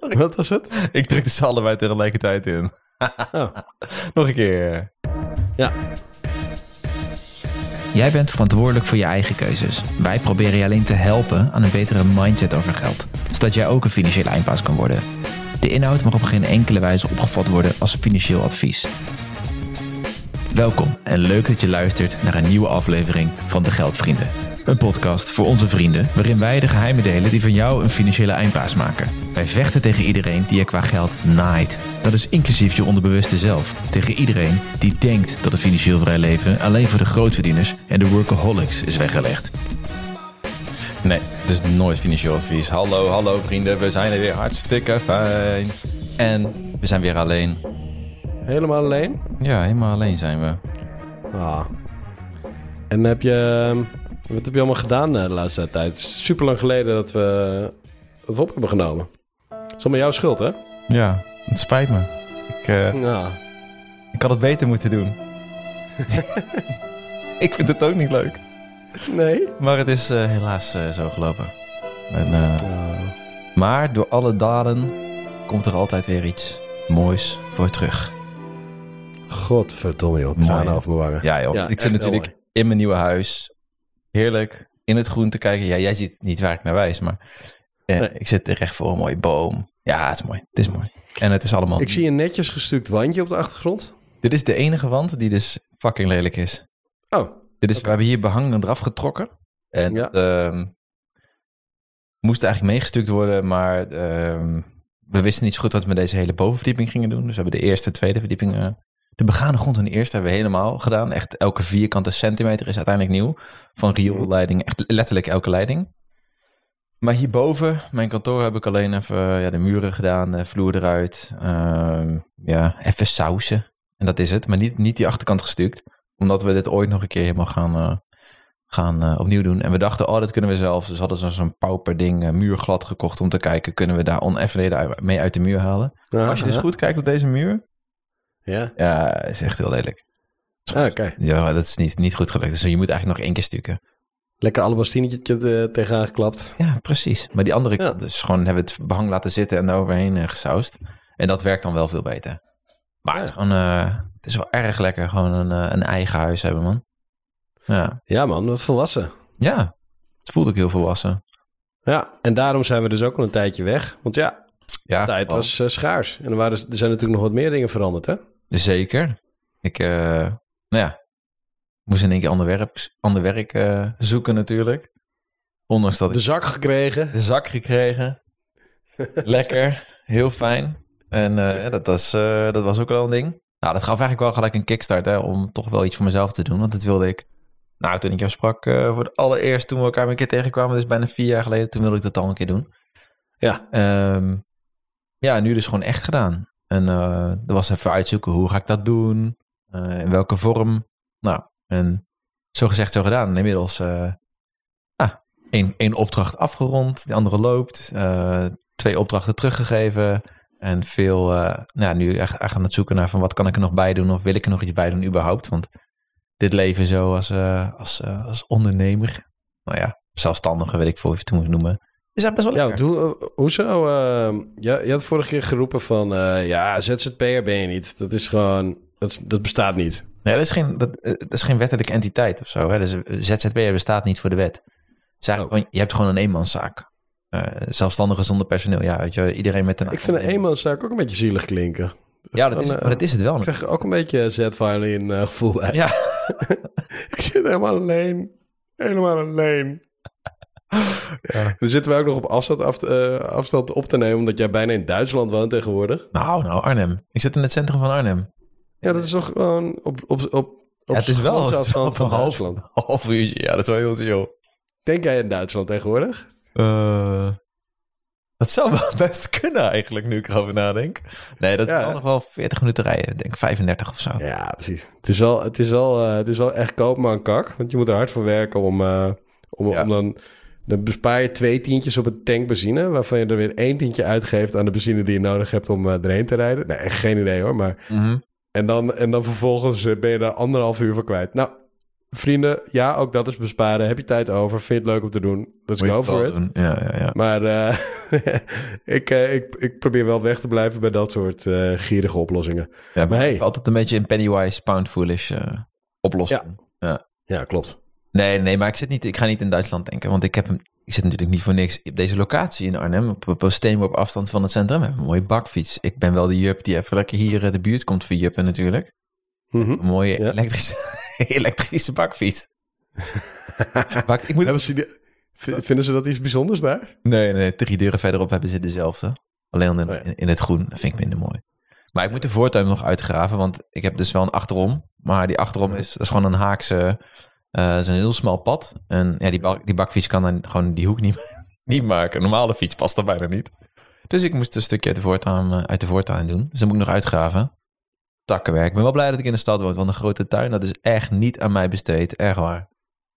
Wat was het? Ik drukte ze allebei tegelijkertijd in. Oh. Nog een keer. Ja. Jij bent verantwoordelijk voor je eigen keuzes. Wij proberen je alleen te helpen aan een betere mindset over geld, zodat jij ook een financiële eindbaas kan worden. De inhoud mag op geen enkele wijze opgevat worden als financieel advies. Welkom en leuk dat je luistert naar een nieuwe aflevering van De Geldvrienden. Een podcast voor onze vrienden waarin wij de geheimen delen die van jou een financiële eindbaas maken. Wij vechten tegen iedereen die je qua geld naait. Dat is inclusief je onderbewuste zelf. Tegen iedereen die denkt dat een financieel vrij leven alleen voor de grootverdieners en de workaholics is weggelegd. Nee, het is nooit financieel advies. Hallo, hallo vrienden, we zijn er weer hartstikke fijn. En we zijn weer alleen. Helemaal alleen? Ja, helemaal alleen zijn we. Ah. En heb je... Wat heb je allemaal gedaan eh, de laatste tijd? Het is super lang geleden dat we het op hebben genomen. Het is allemaal jouw schuld, hè? Ja, het spijt me. Ik, Ja. ik had het beter moeten doen. ik vind het ook niet leuk. Nee? Maar het is eh, helaas zo gelopen. En, maar door alle daden komt er altijd weer iets moois voor terug. Godverdomme, joh. Tranen over. Ja joh, Ja, ik zit natuurlijk mooi. in mijn nieuwe huis. Heerlijk, in het groen te kijken. Ja, jij ziet niet waar ik naar wijs, maar eh, Nee. ik zit er echt voor een mooie boom. Ja, het is mooi. Het is mooi. En het is allemaal... Ik zie een netjes gestuukt wandje op de achtergrond. Dit is de enige wand die dus fucking lelijk is. Oh, Dit is, We hebben hier behang eraf getrokken. En Ja. het, ehm, moest eigenlijk meegestuukt worden, maar ehm, we wisten niet zo goed wat we met deze hele bovenverdieping gingen doen. Dus we hebben de eerste, tweede verdieping... de begane grond in de eerste hebben we helemaal gedaan. Echt elke vierkante centimeter is uiteindelijk nieuw. Van rioolleiding, echt letterlijk elke leiding. Maar hierboven, mijn kantoor, heb ik alleen even eh, ja, de muren gedaan, de vloer eruit. ehm, ja, even sausen. En dat is het. Maar niet, niet die achterkant gestuukt. Omdat we dit ooit nog een keer helemaal gaan, eh, gaan eh, opnieuw doen. En we dachten, oh, dat kunnen we zelf. Dus hadden ze zo'n pauper ding, muurglad gekocht om te kijken. Kunnen we daar oneffenheden mee uit de muur halen? Ja, Als je dus ja. goed kijkt op deze muur. Ja. Ja, is echt heel lelijk. Ah, Oké. Ja, dat is niet, niet goed gelukt. Dus je moet eigenlijk nog één keer stukken. Lekker alabastientje er tegenaan geklapt. Ja, precies. Maar die andere Ja. is gewoon, hebben we het behang laten zitten en eroverheen eh, gesausd. En dat werkt dan wel veel beter. Maar het is gewoon, eh, het is wel erg lekker gewoon een, eh, een eigen huis hebben, man. Ja. Ja man, wat volwassen. ja, het voelt ook heel volwassen. Ja, en daarom zijn we dus ook al een tijdje weg. Want ja, Ja, tijd was eh, schaars. En er, waren, er zijn natuurlijk nog wat meer dingen veranderd, hè? Zeker. Ik, eh, nou ja, moest in één keer ander werk, ander werk eh, zoeken natuurlijk. Ondanks dat ik De zak gekregen. de zak gekregen. Lekker, heel fijn. En eh, dat, was, dat was ook wel een ding. Nou, dat gaf eigenlijk wel gelijk een kickstart hè, om toch wel iets voor mezelf te doen. Want dat wilde ik. Nou, toen ik jou sprak voor het allereerst, toen we elkaar een keer tegenkwamen, dus bijna vier jaar geleden, toen wilde ik dat al een keer doen. Ja. Um, ja, nu dus gewoon echt gedaan. En uh, er was even uitzoeken, hoe ga ik dat doen? Uh, in welke vorm? Nou, en zo gezegd, zo gedaan. Inmiddels uh, ah, één, één opdracht afgerond, die andere loopt. Twee opdrachten teruggegeven. En veel, nou, nu echt, echt aan het zoeken naar van wat kan ik er nog bij doen? Of wil ik er nog iets bij doen überhaupt? Want dit leven zo als, als, als ondernemer, nou ja, zelfstandige, weet ik veel of je het moet noemen. Is dat best wel ja, lekker. hoe, hoezo? Uh, je, je had vorige keer geroepen van, uh, ja, ZZP'er ben je niet. Dat is gewoon, dat, is, dat bestaat niet. Nee, dat is geen, dat, dat is geen wettelijke entiteit of zo. Hè? Dus ZZP'er bestaat niet voor de wet. Oh. gewoon, je hebt gewoon een eenmanszaak. Uh, zelfstandige zonder personeel. Ja, weet je, iedereen met een... Ik vind een eenmanszaak ook een beetje zielig klinken. Ja, dat is, maar dat is het wel. Ik krijg ook een beetje Z-violin uh, gevoel bij. Ja. ik zit helemaal alleen. Helemaal alleen. Ja. Dan zitten we ook nog op afstand, af, uh, afstand op te nemen, omdat jij bijna in Duitsland woont tegenwoordig. Nou, nou, Arnhem. Ik zit in het centrum van Arnhem. Ja, dat is toch gewoon op, op, op, ja, het is wel afstand van half, Duitsland. half uurtje, ja, dat is wel heel chill. Denk jij in Duitsland tegenwoordig? Uh, dat zou wel best kunnen eigenlijk, nu ik erover nadenk. Nee, dat ja. kan nog wel 40 minuten rijden. Ik denk 35 of zo. Ja, precies. Het is wel, het is wel, uh, het is wel echt koopman kak. Want je moet er hard voor werken om, uh, om, ja. om dan... Dan bespaar je twee tientjes op een tank benzine... waarvan je er weer één tientje uitgeeft aan de benzine die je nodig hebt om uh, erheen te rijden. Nee, echt geen idee hoor, maar... Mm -hmm. en, dan, en dan vervolgens ben je daar anderhalf uur voor kwijt. Nou, vrienden, ja, ook dat is besparen. Heb je tijd over? Vind je het leuk om te doen? Let's Moet go het for it. doen. Ja, ja, ja. Maar eh, ik, eh, ik, ik probeer wel weg te blijven bij dat soort eh, gierige oplossingen. ja maar hey. altijd een beetje een pennywise pound foolish eh, oplossing. Ja, klopt. Nee, nee, maar ik, zit niet, ik ga niet in Duitsland denken. Want ik, heb hem, ik zit natuurlijk niet voor niks op deze locatie in Arnhem. Op, op een steenworp afstand van het centrum. We hebben een mooie bakfiets. Ik ben wel de jup die even lekker hier eh, de buurt komt verjuppen natuurlijk. Mhm. Een mooie Ja. elektrische, elektrische bakfiets. Wacht, ik moet... Hebben ze die, vinden ze dat iets bijzonders daar? Nee, nee, drie deuren verderop hebben ze dezelfde. Alleen in, Oh ja. in, in het groen. Dat vind ik minder mooi. Maar ik moet de voortuin nog uitgraven, want ik heb dus wel een achterom. Maar die achterom is, dat is gewoon een haakse, eh is een heel smal pad. En ja, die, bak, die bakfiets kan dan gewoon die hoek niet, niet maken. Een normale fiets past er bijna niet. Dus ik moest een stukje uit de voortuin, eh, uit de voortuin doen. Dus dan moet ik nog uitgraven. Takkenwerk. Ik ben wel blij dat ik in de stad woon, want een grote tuin, dat is echt niet aan mij besteed. Echt waar.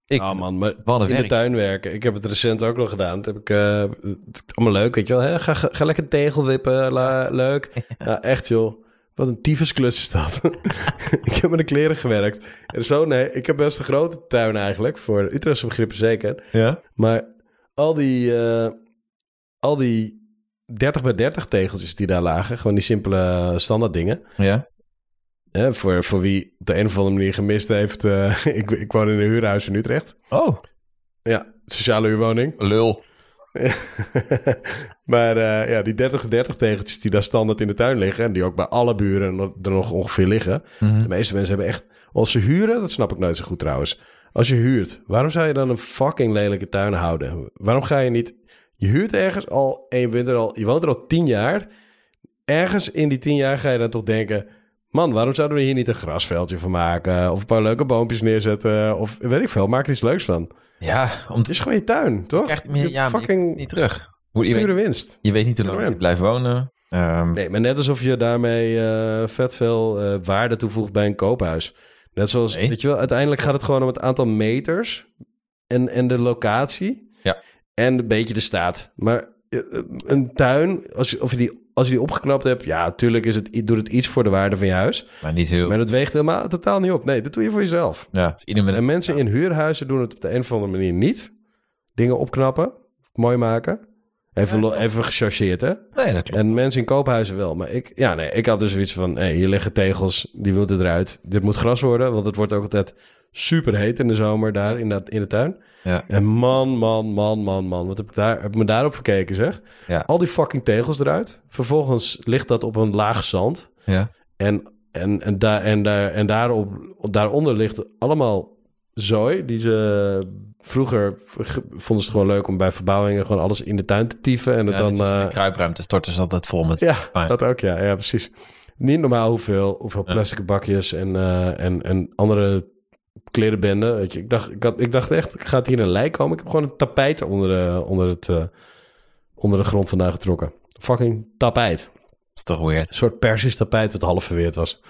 Ik, Oh man, maar Wat een in de tuin werken. Ik heb het recent ook nog gedaan. Dat heb ik eh, het- allemaal leuk, weet je wel. Hè? Ga, ga, ga lekker tegel wippen, la- leuk. Ja, echt joh. Wat een tyfusklus is dat. ik heb met de kleren gewerkt. En zo, nee, ik heb best een grote tuin eigenlijk. Voor Utrechtse begrippen zeker. ja? Maar al die, eh, al die 30 bij 30 tegeltjes die daar lagen. Gewoon die simpele standaard dingen. Ja? Hè, voor, voor wie op de een of andere manier gemist heeft. eh, ik, ik woon in een huurhuis in Utrecht. Oh, Ja, sociale huurwoning. lul. maar eh, ja, die 30-30 tegeltjes die daar standaard in de tuin liggen... en die ook bij alle buren er nog ongeveer liggen... Mhm. de meeste mensen hebben echt... Als ze huren, dat snap ik nooit zo goed trouwens. Als je huurt, waarom zou je dan een fucking lelijke tuin houden? Waarom ga je niet... Je huurt ergens al en je, bent er al, je woont er al tien jaar. Ergens in die tien jaar ga je dan toch denken... Man, waarom zouden we hier niet een grasveldje van maken? Of een paar leuke boompjes neerzetten? Of weet ik veel, maak er iets leuks van. Ja, om Het is gewoon je tuin, toch? Je meer, ja, fucking niet terug. Hoe- Je pure weet, winst. je weet niet hoe lang je blijft wonen. Ehm, Nee, maar net alsof je daarmee eh, vet veel eh, waarde toevoegt bij een koophuis. Net zoals, Nee. weet je wel, uiteindelijk gaat het gewoon om het aantal meters en, en de locatie. Ja. En een beetje de staat. Maar eh, een tuin, als je, of je die, als je die opgeknapt hebt, ja, natuurlijk is het, doet het iets voor de waarde van je huis. maar niet heel. Maar dat weegt helemaal totaal niet op. Nee, dat doe je voor jezelf. ja, ieder met En mensen in huurhuizen doen het op de een of andere manier niet. Dingen opknappen, mooi maken. Even, lo- even gechargeerd, hè? Nee, dat klopt. En mensen in koophuizen wel. Maar ik, ja, nee, ik had dus zoiets van: hé, hier liggen tegels, die wilden eruit. Dit moet gras worden, want het wordt ook altijd super heet in de zomer daar in, dat, in de tuin. Ja. En man, man, man, man, man, wat heb ik, daar, heb ik me daarop verkeken, zeg. Ja. Al die fucking tegels eruit. Vervolgens ligt dat op een laag zand. Ja. En, en, en, daar, en, daar, en daarop, daaronder ligt allemaal zooi die ze vroeger vonden ze het gewoon leuk om bij verbouwingen gewoon alles in de tuin te tieven en het Ja, dan als in eh, de kruipruimte storten ze altijd vol met... ja, dat ook, ja. Ja, precies. Niet normaal hoeveel, hoeveel Ja. plastic bakjes en, eh, en, en andere klerenbenden. Weet je, ik, dacht, ik, had, ik dacht echt, ik ga het hier een lijk komen. Ik heb gewoon een tapijt onder de, onder het, eh, onder de grond vandaan getrokken. Fucking tapijt. Dat is toch weird. Een soort persisch tapijt wat half verweerd was.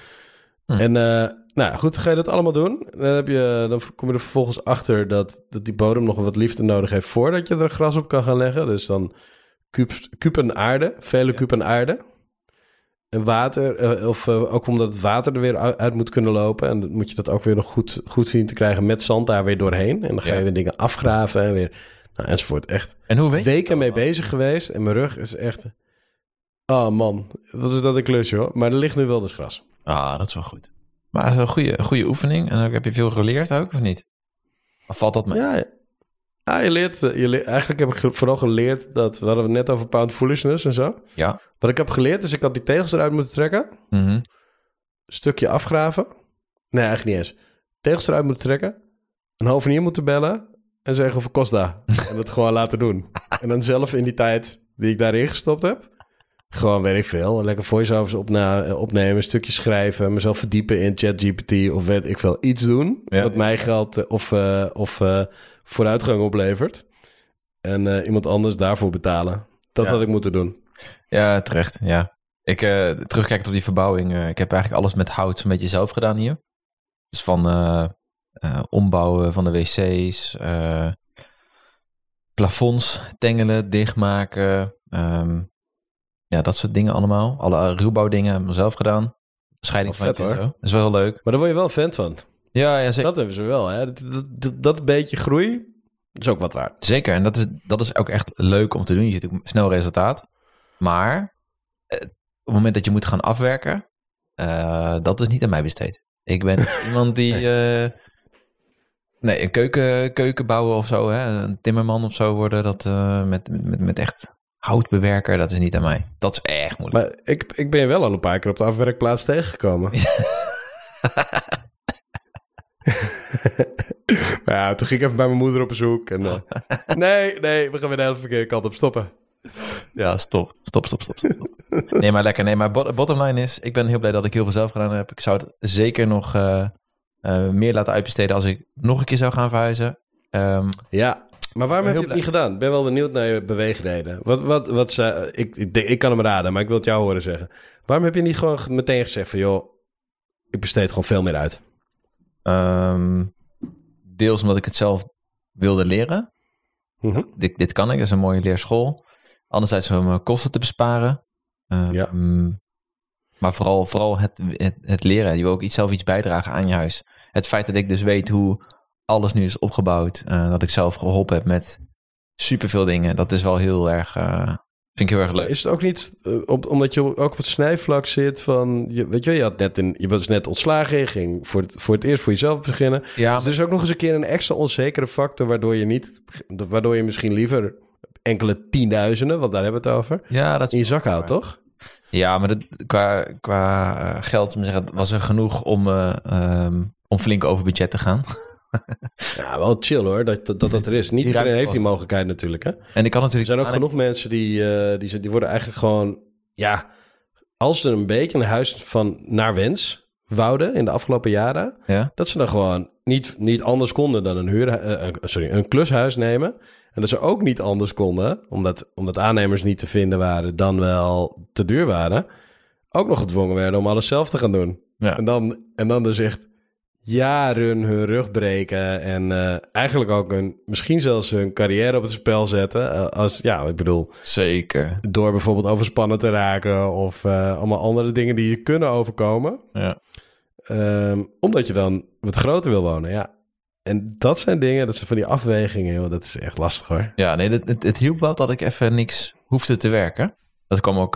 Hm. En eh, nou goed, ga je dat allemaal doen. Dan, heb je, dan kom je er vervolgens achter dat, dat die bodem nog wat liefde nodig heeft voordat je er gras op kan gaan leggen. Dus dan kuub- kuben aarde, vele Ja. aarde. En water, eh, of eh, ook omdat het water er weer uit, moet kunnen lopen. En dan moet je dat ook weer nog goed, goed zien te krijgen met zand daar weer doorheen. En dan ga Ja. je weer dingen afgraven en weer, nou, enzovoort. Echt En hoe weet weken dat mee bezig geweest. En mijn rug is echt... Oh man, wat is dat een klusje hoor. Maar er ligt nu wel dus gras. Ah, dat is wel goed. Maar het is een goede, goede oefening. En ook, heb je veel geleerd ook, of niet? Of valt dat mee? Ja, ja je leert, eh, je leert... Eigenlijk heb ik vooral geleerd dat... We hadden het net over pound foolishness en zo. Ja. Wat ik heb geleerd is, ik had die tegels eruit moeten trekken. Mhm. Stukje afgraven. Nee, eigenlijk niet eens. Tegels eruit moeten trekken. Een hovenier moeten bellen. En zeggen of kost dat. en dat gewoon laten doen. En dan zelf in die tijd die ik daarin gestopt heb... Gewoon, weet ik veel. Lekker voice-overs opna- opnemen, stukjes schrijven, mezelf verdiepen in ChatGPT of weet ik veel. Iets doen Ja. wat mij geld eh, of, eh, of eh, vooruitgang oplevert. En eh, iemand anders daarvoor betalen. Dat Ja. had ik moeten doen. Ja, terecht. Ja. Ik terugkijkend op die verbouwing. eh, ik heb eigenlijk alles met hout zo'n beetje zelf gedaan hier. Dus van ombouwen van de wc's, plafonds tengelen, dichtmaken. ehm, ja, dat soort dingen allemaal. Alle ruwbouwdingen hebben we zelf gedaan. Scheiding van vet, het hoor. Dat is wel heel leuk. Maar daar word je wel fan van. Ja, ja zeker. Dat hebben ze wel. Hè? Dat, dat, dat, beetje groei is ook wat waard. Zeker, en dat is, dat is ook echt leuk om te doen. Je ziet ook snel resultaat. Maar eh, op het moment dat je moet gaan afwerken, eh, dat is niet aan mij besteed. Ik ben iemand die... eh, nee, een keuken, keuken bouwen of zo, hè? een timmerman of zo worden, dat eh, met, met, met echt hout bewerken, dat is niet aan mij. Dat is erg moeilijk. Maar ik, ik ben je wel al een paar keer op de afwerkplaats tegengekomen. maar ja, toen ging ik even bij mijn moeder op bezoek. En, eh, nee, nee, we gaan weer de hele verkeerde kant op stoppen. Ja, stop. Stop, stop, stop, stop. nee, maar lekker. Nee, maar bot- bottom line is, ik ben heel blij dat ik heel veel zelf gedaan heb. Ik zou het zeker nog eh, eh, meer laten uitbesteden als ik nog een keer zou gaan verhuizen. Ehm, Ja, maar waarom heb je het niet gedaan? Ik ben wel benieuwd naar je beweegreden. Wat, wat, wat ze, ik, ik, ik kan hem raden, maar ik wil het jou horen zeggen. Waarom heb je niet gewoon meteen gezegd van... joh, ik besteed gewoon veel meer uit? ehm, deels omdat ik het zelf wilde leren. Mhm. Dit, dit kan ik, dat is een mooie leerschool. Anderzijds om mijn kosten te besparen. Ehm, Ja. Maar vooral, vooral het, het, het leren. Je wil ook iets, zelf iets bijdragen aan je huis. Het feit dat ik dus weet hoe alles nu is opgebouwd. eh, dat ik zelf geholpen heb met superveel dingen. Dat is wel heel erg... eh, vind ik heel erg leuk. Is het ook niet eh, omdat je ook op het snijvlak zit van... Je, weet je, je, had net een, je was net ontslagen, je ging voor het, voor het eerst voor jezelf beginnen. Ja, Dus er is ook nog eens een keer een extra onzekere factor... waardoor je, niet, waardoor je misschien liever enkele tienduizenden, want daar hebben we het over... ja, dat in je zak houdt, toch? Ja, maar dat, qua, qua geld was er genoeg om, eh, ehm, om flink over budget te gaan. Ja, wel chill hoor, dat dat, dat, dat er is. Niet iedereen heeft die mogelijkheid natuurlijk, hè? En ik kan Er natuurlijk... zijn ook aan- genoeg mensen die, eh, die, die worden eigenlijk gewoon... Ja, als ze een beetje een huis van naar wens wouden in de afgelopen jaren... Ja? dat ze dan gewoon niet, niet anders konden dan een, huur, eh, een- sorry, een klushuis nemen. En dat ze ook niet anders konden, omdat, omdat aannemers niet te vinden waren... dan wel te duur waren... ook nog gedwongen werden om alles zelf te gaan doen. Ja. En, dan, en dan dus echt jaren hun rug breken... en eh, eigenlijk ook een, misschien zelfs hun carrière op het spel zetten. eh, als, ja, ik bedoel, Zeker. door bijvoorbeeld overspannen te raken... of eh, allemaal andere dingen die je kunnen overkomen... Ja. Ehm, omdat je dan wat groter wil wonen, ja. En dat zijn dingen, dat zijn van die afwegingen, joh. Dat is echt lastig hoor. Ja, nee, het, het, het hielp wel dat ik even niks hoefde te werken. Dat kwam ook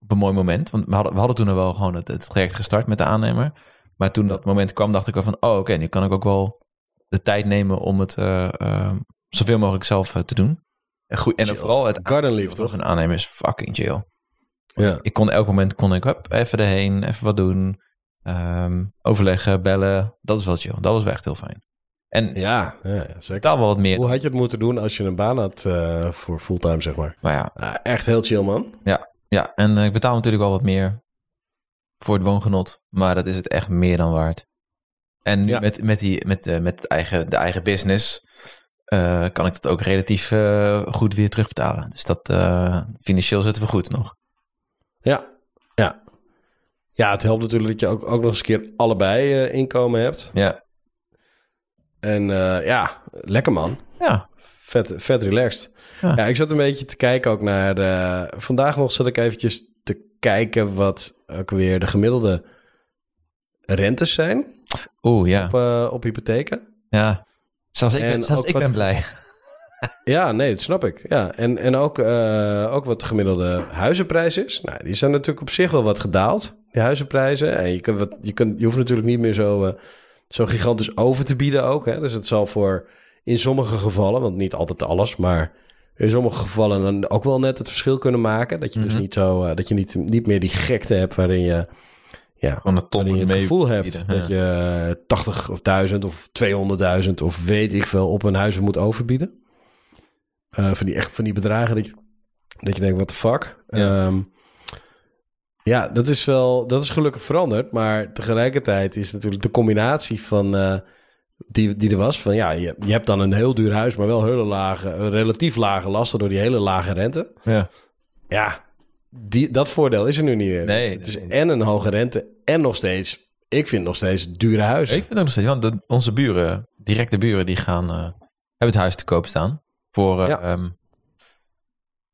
op een mooi moment. Want we hadden, we hadden toen al wel gewoon het, het traject gestart met de aannemer. Maar toen dat moment kwam, dacht ik wel van... Oh, oké, nu kan ik ook wel de tijd nemen om het eh, eh, zoveel mogelijk zelf eh, te doen. En, goed, en Chill. vooral het Garden leave, toch? Een aannemer is fucking chill. Ja. Ik kon elk moment kon ik hup, even erheen, even wat doen. ehm, overleggen, bellen. Dat is wel chill. Dat was wel echt heel fijn. En Ja, ja, ja, zeker. betaal wel wat meer. Hoe had je het moeten doen als je een baan had eh, voor fulltime, zeg maar? Maar ja, Ah, echt heel chill, man. Ja, en eh, ik betaal natuurlijk wel wat meer voor het woongenot, maar dat is het echt meer dan waard. En nu Ja. met, met, die, met, eh, met het eigen, de eigen business eh, kan ik dat ook relatief eh, goed weer terugbetalen. Dus dat financieel zitten we goed nog. Ja, ja. Ja, het helpt natuurlijk dat je ook, ook nog eens een keer allebei inkomen hebt. Ja, En ja, lekker man. ja. Vet, vet relaxed. Ja. Ja. ik zat een beetje te kijken ook naar... vandaag nog zat ik eventjes kijken wat ook weer de gemiddelde rentes zijn Oeh, ja. op, eh, op hypotheken. ja. Zelfs ik, ben, En zelfs ik wat- ben blij. Ja, nee, dat snap ik. Ja, en, en ook, eh, ook wat de gemiddelde huizenprijs is. Nou, die zijn natuurlijk op zich wel wat gedaald, die huizenprijzen. En je, kunt wat, je, kunt, je hoeft natuurlijk niet meer zo, eh, zo gigantisch over te bieden ook. Hè? Dus het zal voor in sommige gevallen, want niet altijd alles, maar in sommige gevallen dan ook wel net het verschil kunnen maken. Dat je dus Mhm. niet zo, eh, dat je niet, niet meer die gekte hebt waarin je, ja, een ton waarin je het gevoel hebt dat je 80 of 1000 of 200.000 of weet ik veel op een huis moet overbieden. Eh, van, die, echt, van die bedragen dat je, dat je denkt, what the fuck? Ja. Ja. ja, dat is wel, dat is gelukkig veranderd. Maar tegelijkertijd is natuurlijk de combinatie van, eh, die, die er was, van ja, je, je hebt dan een heel duur huis, maar wel hele lage, eh, relatief lage lasten door die hele lage rente. Ja. Ja, die, dat voordeel is er nu niet meer. Nee, het is en een hoge rente en nog steeds, ik vind nog steeds dure huizen. Ik vind het nog steeds, want de- onze buren, directe buren, die gaan, eh, hebben het huis te koop staan. Voor eh, Ja. ehm,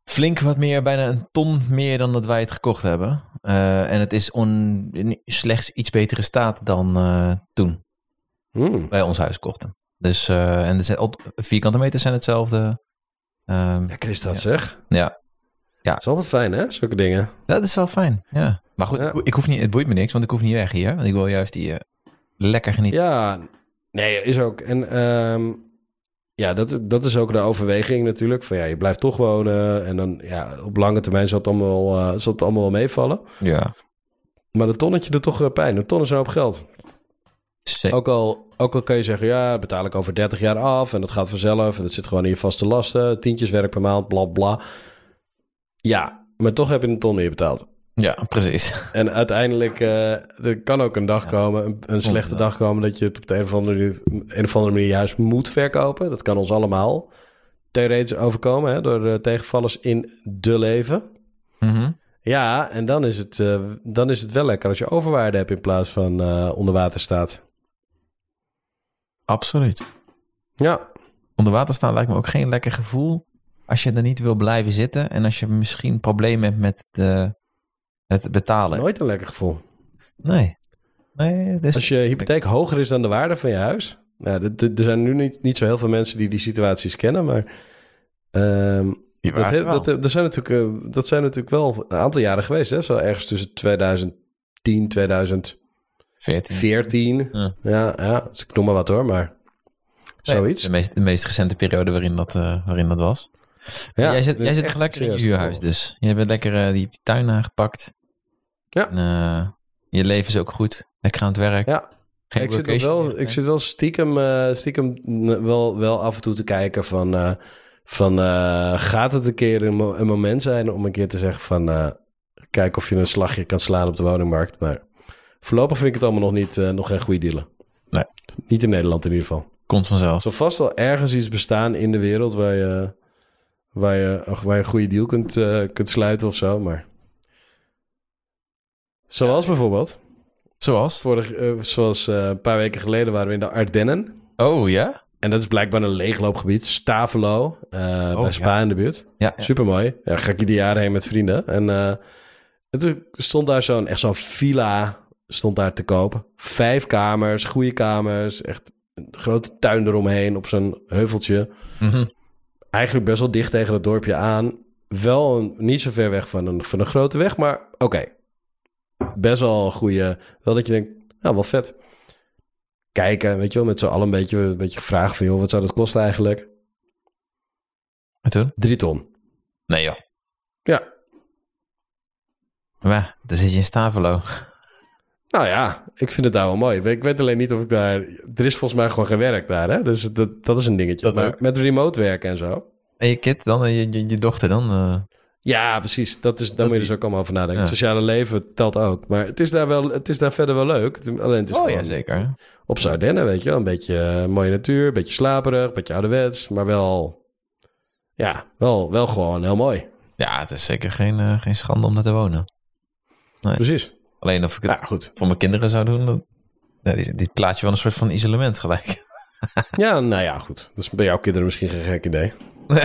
flink wat meer, bijna een ton meer dan dat wij het gekocht hebben. Eh, en het is on, in slechts iets betere staat dan toen. Hmm. bij ons huis kochten. Dus, eh, en de op- vierkante meters zijn hetzelfde. Ehm, Lekker is dat Ja. zeg. ja, Het is altijd fijn hè, zulke dingen. dat is wel fijn. Ja. Maar goed, Ja. ik, ik hoef niet, het boeit me niks, want ik hoef niet weg hier. Want ik wil juist die eh, lekker genieten. Ja, nee, is ook. En ehm, ja, dat, dat is ook de overweging natuurlijk. Van ja, je blijft toch wonen. En dan ja, op lange termijn zal het allemaal, eh, zal het allemaal wel meevallen. Ja. Maar de tonnetje doet toch eh, pijn. Een ton is een hoop geld. Zeker. Ook al, ook al kun je zeggen, ja, betaal ik over 30 jaar af. En dat gaat vanzelf. En dat zit gewoon in je vaste lasten. Tientjes werk per maand, bla bla. Ja, maar toch heb je een ton meer betaald. Ja, precies. En uiteindelijk, eh, er kan ook een dag Ja. komen, een, een slechte Inderdaad. dag komen, dat je het op de een of, andere, een of andere manier juist moet verkopen. Dat kan ons allemaal theoretisch overkomen hè, door eh, tegenvallers in de leven. Mhm. Ja, en dan is, het, eh, dan is het wel lekker als je overwaarde hebt in plaats van onder water staat. Absoluut. Ja, Onder water staan lijkt me ook geen lekker gevoel. Als je er niet wil blijven zitten en als je misschien problemen hebt met de, het betalen. nooit een lekker gevoel. Nee. Nee, het is... Als je hypotheek hoger is dan de waarde van je huis. Nou, er zijn nu niet, niet zo heel veel mensen die die situaties kennen, maar Die dat, he- dat, dat, zijn natuurlijk, eh, dat zijn natuurlijk wel een aantal jaren geweest. Hè? Zo ergens tussen 2010, 2014. 14. Ja. Ja, ja dus ik noem maar wat hoor, maar zoiets. De meest, de meest recente periode waarin dat, eh, waarin dat was. Ja, jij zit, jij zit nog lekker in je huurhuis dus. Je hebt lekker eh, die, tuin aangepakt. Ja. En, eh, je leven is ook goed. Lekker aan het werk. Ja, Geen ik zit, wel, meer. ik zit wel stiekem, eh, stiekem wel, wel af en toe te kijken van... eh, van eh, gaat het een keer een, mo- een moment zijn om een keer te zeggen van... eh, kijk of je een slagje kan slaan op de woningmarkt. Maar voorlopig vind ik het allemaal nog, niet, eh, nog geen goede dealen. Nee. Niet in Nederland in ieder geval. Komt vanzelf. Er zal vast wel ergens iets bestaan in de wereld waar je, waar je, waar je een goede deal kunt, eh, kunt sluiten of zo. Maar zoals bijvoorbeeld, Zoals? vorig, eh, zoals eh, een paar weken geleden waren we in de Ardennen. Oh ja? En dat is blijkbaar een leegloopgebied, Stavelo, eh, Oh, bij Spa in de buurt. Ja. ja. Supermooi. Ja, ga ik ieder jaar heen met vrienden. En eh, en toen stond daar zo'n, echt zo'n villa stond daar te kopen. Vijf kamers, goede kamers, echt een grote tuin eromheen op zo'n heuveltje. Mhm. Eigenlijk best wel dicht tegen het dorpje aan. Wel een, niet zo ver weg van een, van een grote weg, maar oké. Best wel een goede, wel dat je denkt, nou wel vet. Kijken, weet je wel, met z'n allen een beetje, een beetje gevraagd van, joh, wat zou dat kosten eigenlijk? En toen? Drie ton. Nee joh. Ja, Maar dan zit je in Stavelo. Nou ja, ik vind het daar wel mooi. Ik weet alleen niet of ik daar... Er is volgens mij gewoon gewerkt daar, hè? Dus dat, dat is een dingetje. Dat Maar ook. met remote werken en zo. En je kind dan? En je, je, je dochter dan? eh, Ja, precies. Dat is, daar moet je dus ook allemaal over nadenken. Ja. Het sociale leven telt ook. Maar het is daar, wel, het is daar verder wel leuk. Het- Alleen het is oh ja, zeker. Op Sardenne, weet je wel. Een beetje eh, mooie natuur, een beetje slaperig, een beetje ouderwets. Maar wel... Ja, wel, wel gewoon heel mooi. Ja, het is zeker geen, eh, geen schande om daar te wonen. Nee. Precies. Alleen of ik het Ja, goed. voor mijn kinderen zou doen, dan... Dit plaatje wel een soort van isolement gelijk. Ja, nou ja, goed. Dat is bij jouw kinderen misschien geen gek idee.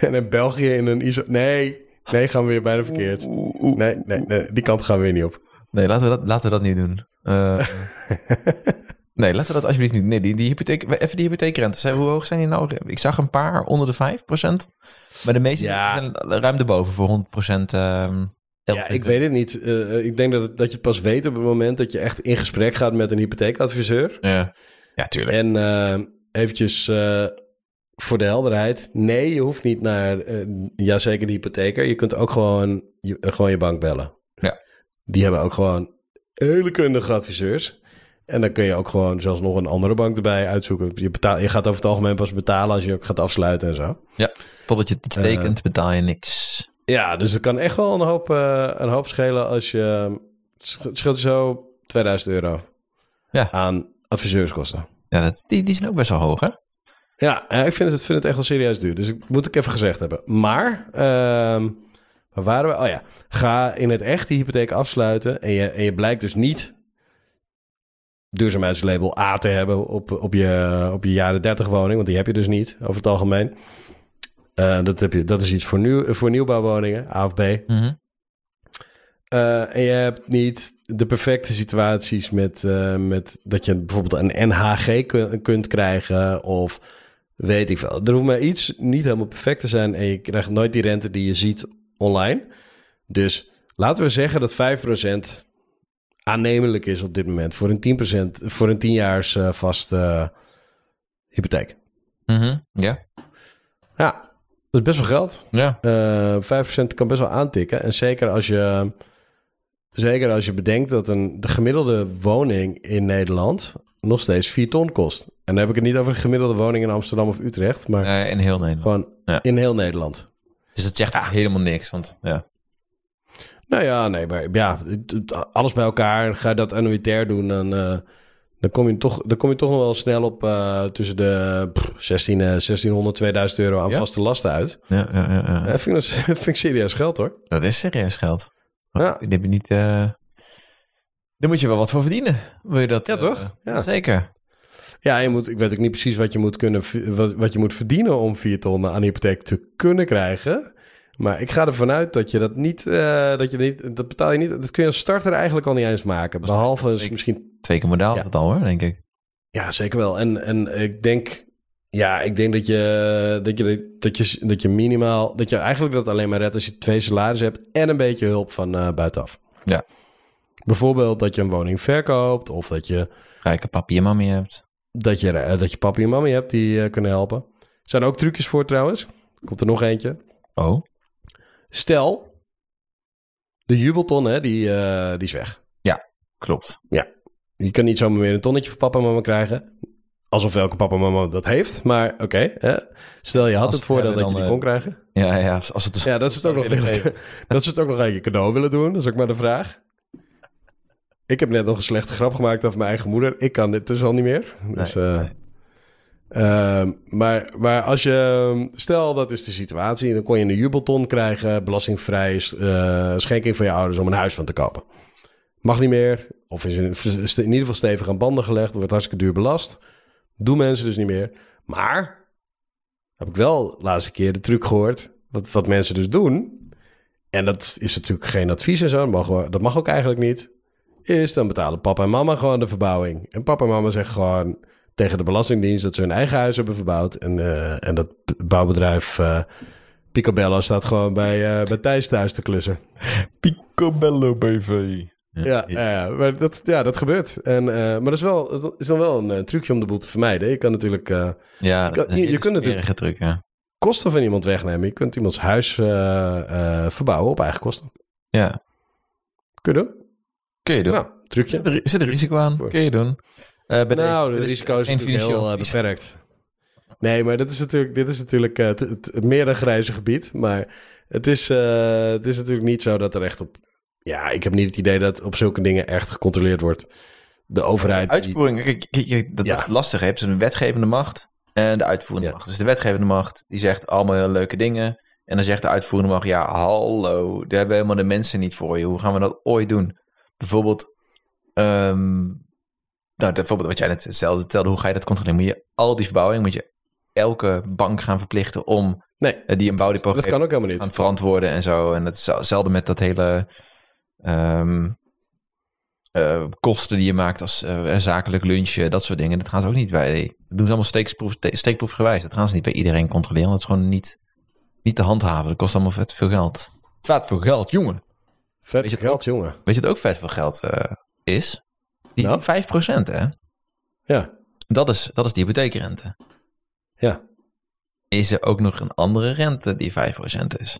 en in België in een iso... Nee, nee, gaan we weer bijna verkeerd. Nee, nee, nee, die kant gaan we weer niet op. Nee, laten we dat, laten we dat niet doen. Eh, nee, laten we dat alsjeblieft niet. Nee, die, die hypotheek, even die hypotheekrentes. hè. Hoe hoog zijn die nou? Ik zag een paar onder de 5%. Maar de meeste Ja. zijn ruim erboven voor 100% ehm Ja, ik weet het niet. Eh, ik denk dat, dat je het pas weet op het moment dat je echt in gesprek gaat met een hypotheekadviseur. Ja, ja tuurlijk. En eh, eventjes eh, voor de helderheid. Nee, je hoeft niet naar, eh jazeker de hypotheker. Je kunt ook gewoon je, eh, gewoon je bank bellen. Ja. Die hebben ook gewoon hele kundige adviseurs. En dan kun je ook gewoon zelfs nog een andere bank erbij uitzoeken. Je, betaal, je gaat over het algemeen pas betalen als je ook gaat afsluiten en zo. Totdat je het iets Eh. tekent, betaal je niks. Ja, dus het kan echt wel een hoop, eh, een hoop schelen als je... Het scheelt zo 2000 euro Ja. aan adviseurskosten. Ja, dat, die, die zijn ook best wel hoog, hè? Ja, ik vind het, vind het echt wel serieus duur. Dus ik moet ik even gezegd hebben. Maar, ehm, waar waren we? Oh ja, ga in het echt die hypotheek afsluiten. En je, en je blijkt dus niet duurzaamheidslabel A te hebben op, op, je, op je jaren 30 woning. Want die heb je dus niet over het algemeen. Eh, dat, heb je, dat is iets voor, nieuw, voor nieuwbouwwoningen, A of B. Mhm. Uh, en je hebt niet de perfecte situaties met, uh, met dat je bijvoorbeeld een NHG kun, kunt krijgen of weet ik veel. Er hoeft maar iets niet helemaal perfect te zijn en je krijgt nooit die rente die je ziet online. Dus laten we zeggen dat 5% aannemelijk is op dit moment voor een 10%, voor een 10 jaars uh, vaste hypotheek. Mm -hmm. Ja. Ja, dat is best wel geld. Ja. Uh, 5% kan best wel aantikken. En zeker als je, zeker als je bedenkt dat een, de gemiddelde woning in Nederland nog steeds 4 ton kost. En dan heb ik het niet over een gemiddelde woning in Amsterdam of Utrecht, maar in heel Nederland. Gewoon ja. in heel Nederland. Dus dat zegt ja. helemaal niks, want ja. Nou ja, nee, maar ja, alles bij elkaar, ga je dat annuitair doen, dan, uh, dan, kom, je toch, dan kom je toch nog wel snel op uh, tussen de pff, 16, 1600, 2000 euro aan Ja? vaste lasten uit. Ja, ja, ja. ja. Dat vind, ik, dat vind ik serieus geld hoor. Dat is serieus geld. Ja. Heb je niet... eh Daar moet je wel wat voor verdienen. Wil je dat? Ja, eh, toch? Ja. Zeker. Ja, je moet, ik weet ook niet precies wat je moet, kunnen, wat, wat je moet verdienen om 4 ton aan hypotheek te kunnen krijgen. Maar ik ga ervan uit dat je dat niet, eh, dat je niet, dat betaal je niet, dat kun je als starter eigenlijk al niet eens maken. Behalve is misschien, Twee keer modaal Ja. al hoor, denk ik. ja zeker wel. En, en ik denk, ja, ik denk dat je, dat je, dat je, dat je minimaal, dat je eigenlijk dat alleen maar redt als je twee salarissen hebt en een beetje hulp van eh, buitenaf. Ja. Bijvoorbeeld dat je een woning verkoopt of dat je Rijke papi en mami hebt. dat je, eh, dat je papi en mami hebt die kunnen helpen. Er zijn ook trucjes voor trouwens. Komt er nog eentje. Oh. Stel, de jubelton, hè, die, eh, die is weg. Klopt. Je kan niet zomaar weer een tonnetje voor papa en mama krijgen. Alsof elke papa en mama dat heeft. Maar oké, stel je had Als het voordeel dat je die dan, kon krijgen. Ja, ja. Als het Ja, dat is het ook nog dat is het ook nog een cadeau willen doen. Dat is ook maar de vraag. Ik heb net nog een slechte grap gemaakt over mijn eigen moeder. Ik kan dit dus al niet meer. Dus, Nee, eh, nee. Ehm, maar, maar als je, stel dat is de situatie, dan kon je een jubelton krijgen, belastingvrij, eh schenking van je ouders om een huis van te kopen. Mag niet meer, of is in, ieder geval stevig aan banden gelegd, wordt hartstikke duur belast. Doen mensen dus niet meer. Maar, heb ik wel de laatste keer de truc gehoord, wat, wat mensen dus doen, en dat is natuurlijk geen advies en zo, dat mag ook eigenlijk niet, is dan betalen papa en mama gewoon de verbouwing. En papa en mama zeggen gewoon tegen de Belastingdienst dat ze hun eigen huis hebben verbouwd. En, eh, en dat bouwbedrijf eh Picobello staat gewoon bij, eh bij Thijs thuis te klussen. Picobello BV. Ja, ja, maar dat, ja, dat gebeurt. En, eh, maar dat is, wel, dat is dan wel een trucje om de boel te vermijden. Je kan natuurlijk eh, Ja, Je kan- kunt natuurlijk- smerige truc, ja. kosten van iemand wegnemen. Je kunt iemands huis eh, eh, verbouwen op eigen kosten. Ja. Kun je doen? Kun je doen. Nou, trucje. Zit, er, zit er risico aan? Kun je doen. Eh, bij nou, de dit risico is geen natuurlijk heel financieel eh, beperkt. Nee, maar dit is natuurlijk, dit is natuurlijk eh, het, het, het meer dan grijze gebied. Maar het is, eh, het is natuurlijk niet zo dat er echt op... Ja, ik heb niet het idee dat op zulke dingen echt gecontroleerd wordt. De overheid... Uitvoering, kijk, dat Ja. is lastig. hè. Je hebt een wetgevende macht en de uitvoerende Ja. macht. Dus de wetgevende macht, die zegt allemaal heel leuke dingen. En dan zegt de uitvoerende macht, ja, hallo, daar hebben we helemaal de mensen niet voor je. Hoe gaan we dat ooit doen? Bijvoorbeeld, ehm, nou, bijvoorbeeld wat jij net stelde, stelde, hoe ga je dat controleren? Moet je al die verbouwing, moet je elke bank gaan verplichten om Nee, eh, die een bouwdepot dat kan ook helemaal niet. gaan verantwoorden en zo. En dat is hetzelfde met dat hele ehm, eh, kosten die je maakt als eh, een zakelijk lunchen, dat soort dingen. Dat gaan ze ook niet bij. Dat doen ze allemaal steekproef, steekproefgewijs. Dat gaan ze niet bij iedereen controleren. Dat is gewoon niet, niet te handhaven. Dat kost allemaal vet veel geld. Vet veel geld, jongen. Vet Weet je het geld, jongen. Weet je wat ook vet veel geld eh, is? Die Nou? 5% hè? Ja, Dat is, dat is die hypotheekrente. ja. Is er ook nog een andere rente die 5% is?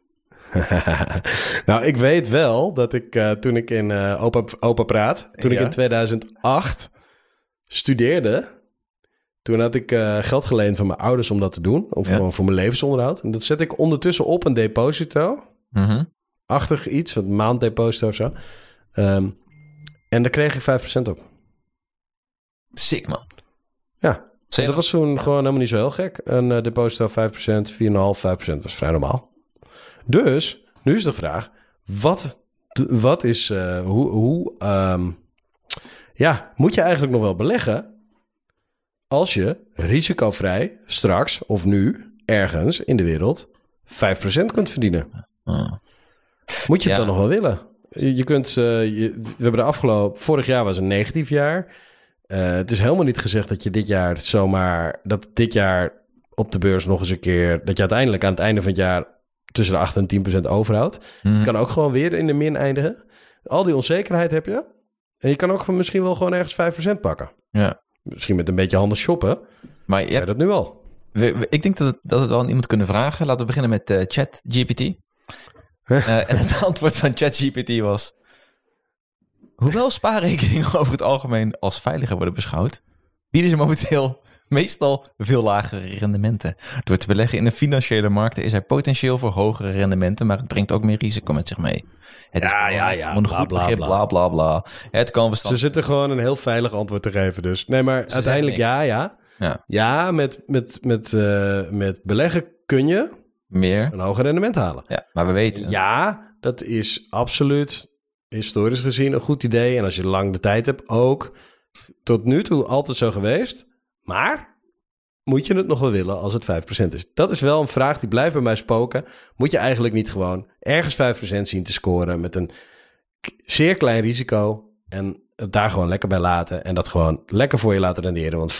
nou, ik weet wel dat ik eh, toen ik in eh, Opa, Opa Praat, toen ik in 2008 studeerde, toen had ik eh, geld geleend van mijn ouders om dat te doen, of Ja. gewoon voor mijn levensonderhoud. En dat zet ik ondertussen op een deposito, achtig iets, een maanddeposito of zo. Ehm, en daar kreeg ik 5% op. Sick, man. Ja, dat was toen gewoon helemaal niet zo heel gek. Een eh, deposito 5%, 4,5, 5% was vrij normaal. Dus, nu is de vraag, wat, wat is, eh, hoe, hoe ehm, ja, moet je eigenlijk nog wel beleggen als je risicovrij straks of nu ergens in de wereld 5% kunt verdienen? Moet je Ja. het dan nog wel willen? Je, kunt, uh, je, we hebben de afgelopen, vorig jaar was een negatief jaar. Uh, het is helemaal niet gezegd dat je dit jaar zomaar, dat dit jaar op de beurs nog eens een keer, dat je uiteindelijk aan het einde van het jaar tussen de 8 en 10 procent overhoudt. Mm. Je kan ook gewoon weer in de min eindigen. Al die onzekerheid heb je. En je kan ook misschien wel gewoon ergens 5% pakken. Ja. Misschien met een beetje handen shoppen. Maar je hebt dat nu al. ik denk dat, het, dat we wel aan iemand kunnen vragen. Laten we beginnen met uh, ChatGPT. Uh, en het antwoord van ChatGPT was... Hoewel spaarrekeningen over het algemeen als veiliger worden beschouwd... bieden ze momenteel meestal veel lagere rendementen. Door te beleggen in de financiële markten is er potentieel voor hogere rendementen, maar het brengt ook meer risico met zich mee. Het ja, is ja, ja, een bla, goed begrip, bla, bla, bla. Het kan verstand... Ze zitten gewoon een heel veilig antwoord te geven dus. Nee, maar uiteindelijk ja, ja. Ja, ja met, met, met, uh, met beleggen kun je meer een hoger rendement halen. Ja, maar we weten... Ja, dat is absoluut historisch gezien een goed idee. En als je lang de tijd hebt, ook tot nu toe altijd zo geweest. Maar moet je het nog wel willen als het 5% is? Dat is wel een vraag die blijft bij mij spoken. Moet je eigenlijk niet gewoon ergens 5% zien te scoren met een zeer klein risico en het daar gewoon lekker bij laten en dat gewoon lekker voor je laten renderen. Want 5%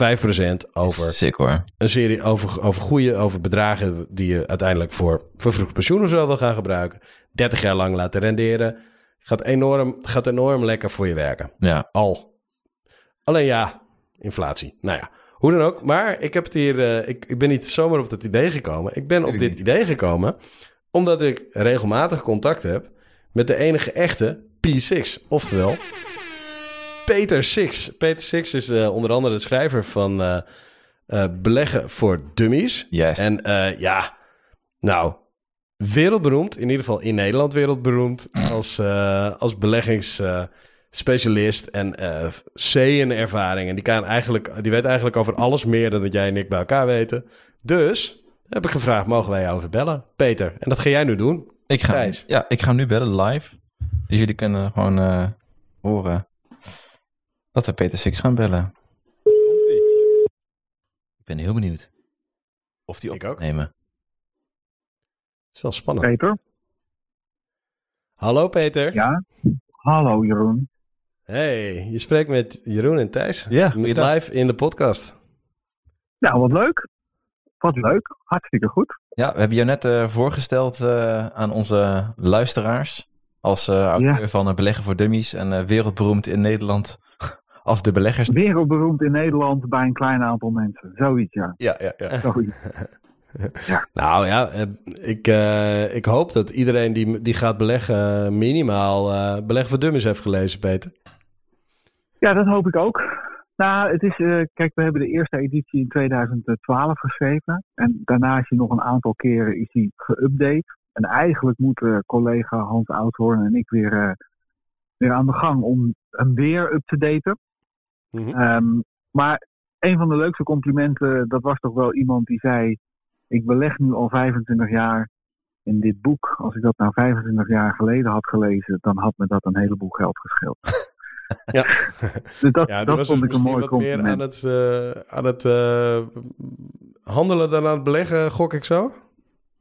over Sick, hoor. een serie over, over goede, over bedragen die je uiteindelijk voor vervroegd pensioen of zo wil gaan gebruiken. 30 jaar lang laten renderen. Gaat enorm, gaat enorm lekker voor je werken. Ja. Al. Alleen ja, inflatie. Nou ja. Hoe dan ook. Maar ik, heb het hier, uh, ik, ik ben niet zomaar op het idee gekomen. Ik ben op dit idee gekomen omdat ik regelmatig contact heb met de enige echte P6. Oftewel Peter Six. Peter Six is uh, onder andere de schrijver van uh, Beleggen voor Dummies. Yes. En ja, nou, wereldberoemd. In ieder geval in Nederland wereldberoemd als, als beleggings specialist en C-ervaring. En die, kan eigenlijk, die weet eigenlijk over alles meer dan dat jij en ik bij elkaar weten. Dus heb ik gevraagd, mogen wij jou even bellen? Peter, en dat ga jij nu doen. Ik ga, ja, ik ga hem nu bellen live. Dus jullie kunnen gewoon horen dat we Peter Six gaan bellen. Ik ben heel benieuwd of die opnemen. Het is wel spannend. Peter? Hallo Peter. Ja? Hallo Jeroen. Hey, je spreekt met Jeroen en Thijs. Ja, live in de podcast. Nou, wat leuk. Wat leuk. Hartstikke goed. Ja, we hebben je net uh, voorgesteld uh, aan onze luisteraars. Als uh, auteur ja. van Beleggen voor Dummies en wereldberoemd in Nederland als de beleggers. Wereldberoemd in Nederland bij een klein aantal mensen. Zoiets, ja. Ja, ja, ja. Zoiets. Ja. Nou ja, ik, uh, ik hoop dat iedereen die, die gaat beleggen minimaal uh, Beleggen voor Dummies heeft gelezen, Peter. Ja, dat hoop ik ook. Nou, het is, uh, kijk, we hebben de eerste editie in 2012 geschreven. En daarna is hij nog een aantal keren is hij geüpdate. En eigenlijk moeten collega Hans Oudhoorn en ik weer, weer aan de gang om hem weer up te daten. Mm -hmm. um, maar een van de leukste complimenten, dat was toch wel iemand die zei ik beleg nu al 25 jaar in dit boek. Als ik dat nou 25 jaar geleden had gelezen, dan had me dat een heleboel geld gescheeld. ja, dus dat, ja, dat vond dus ik een mooi compliment. meer aan het, uh, aan het uh, handelen dan aan het beleggen, gok ik zo?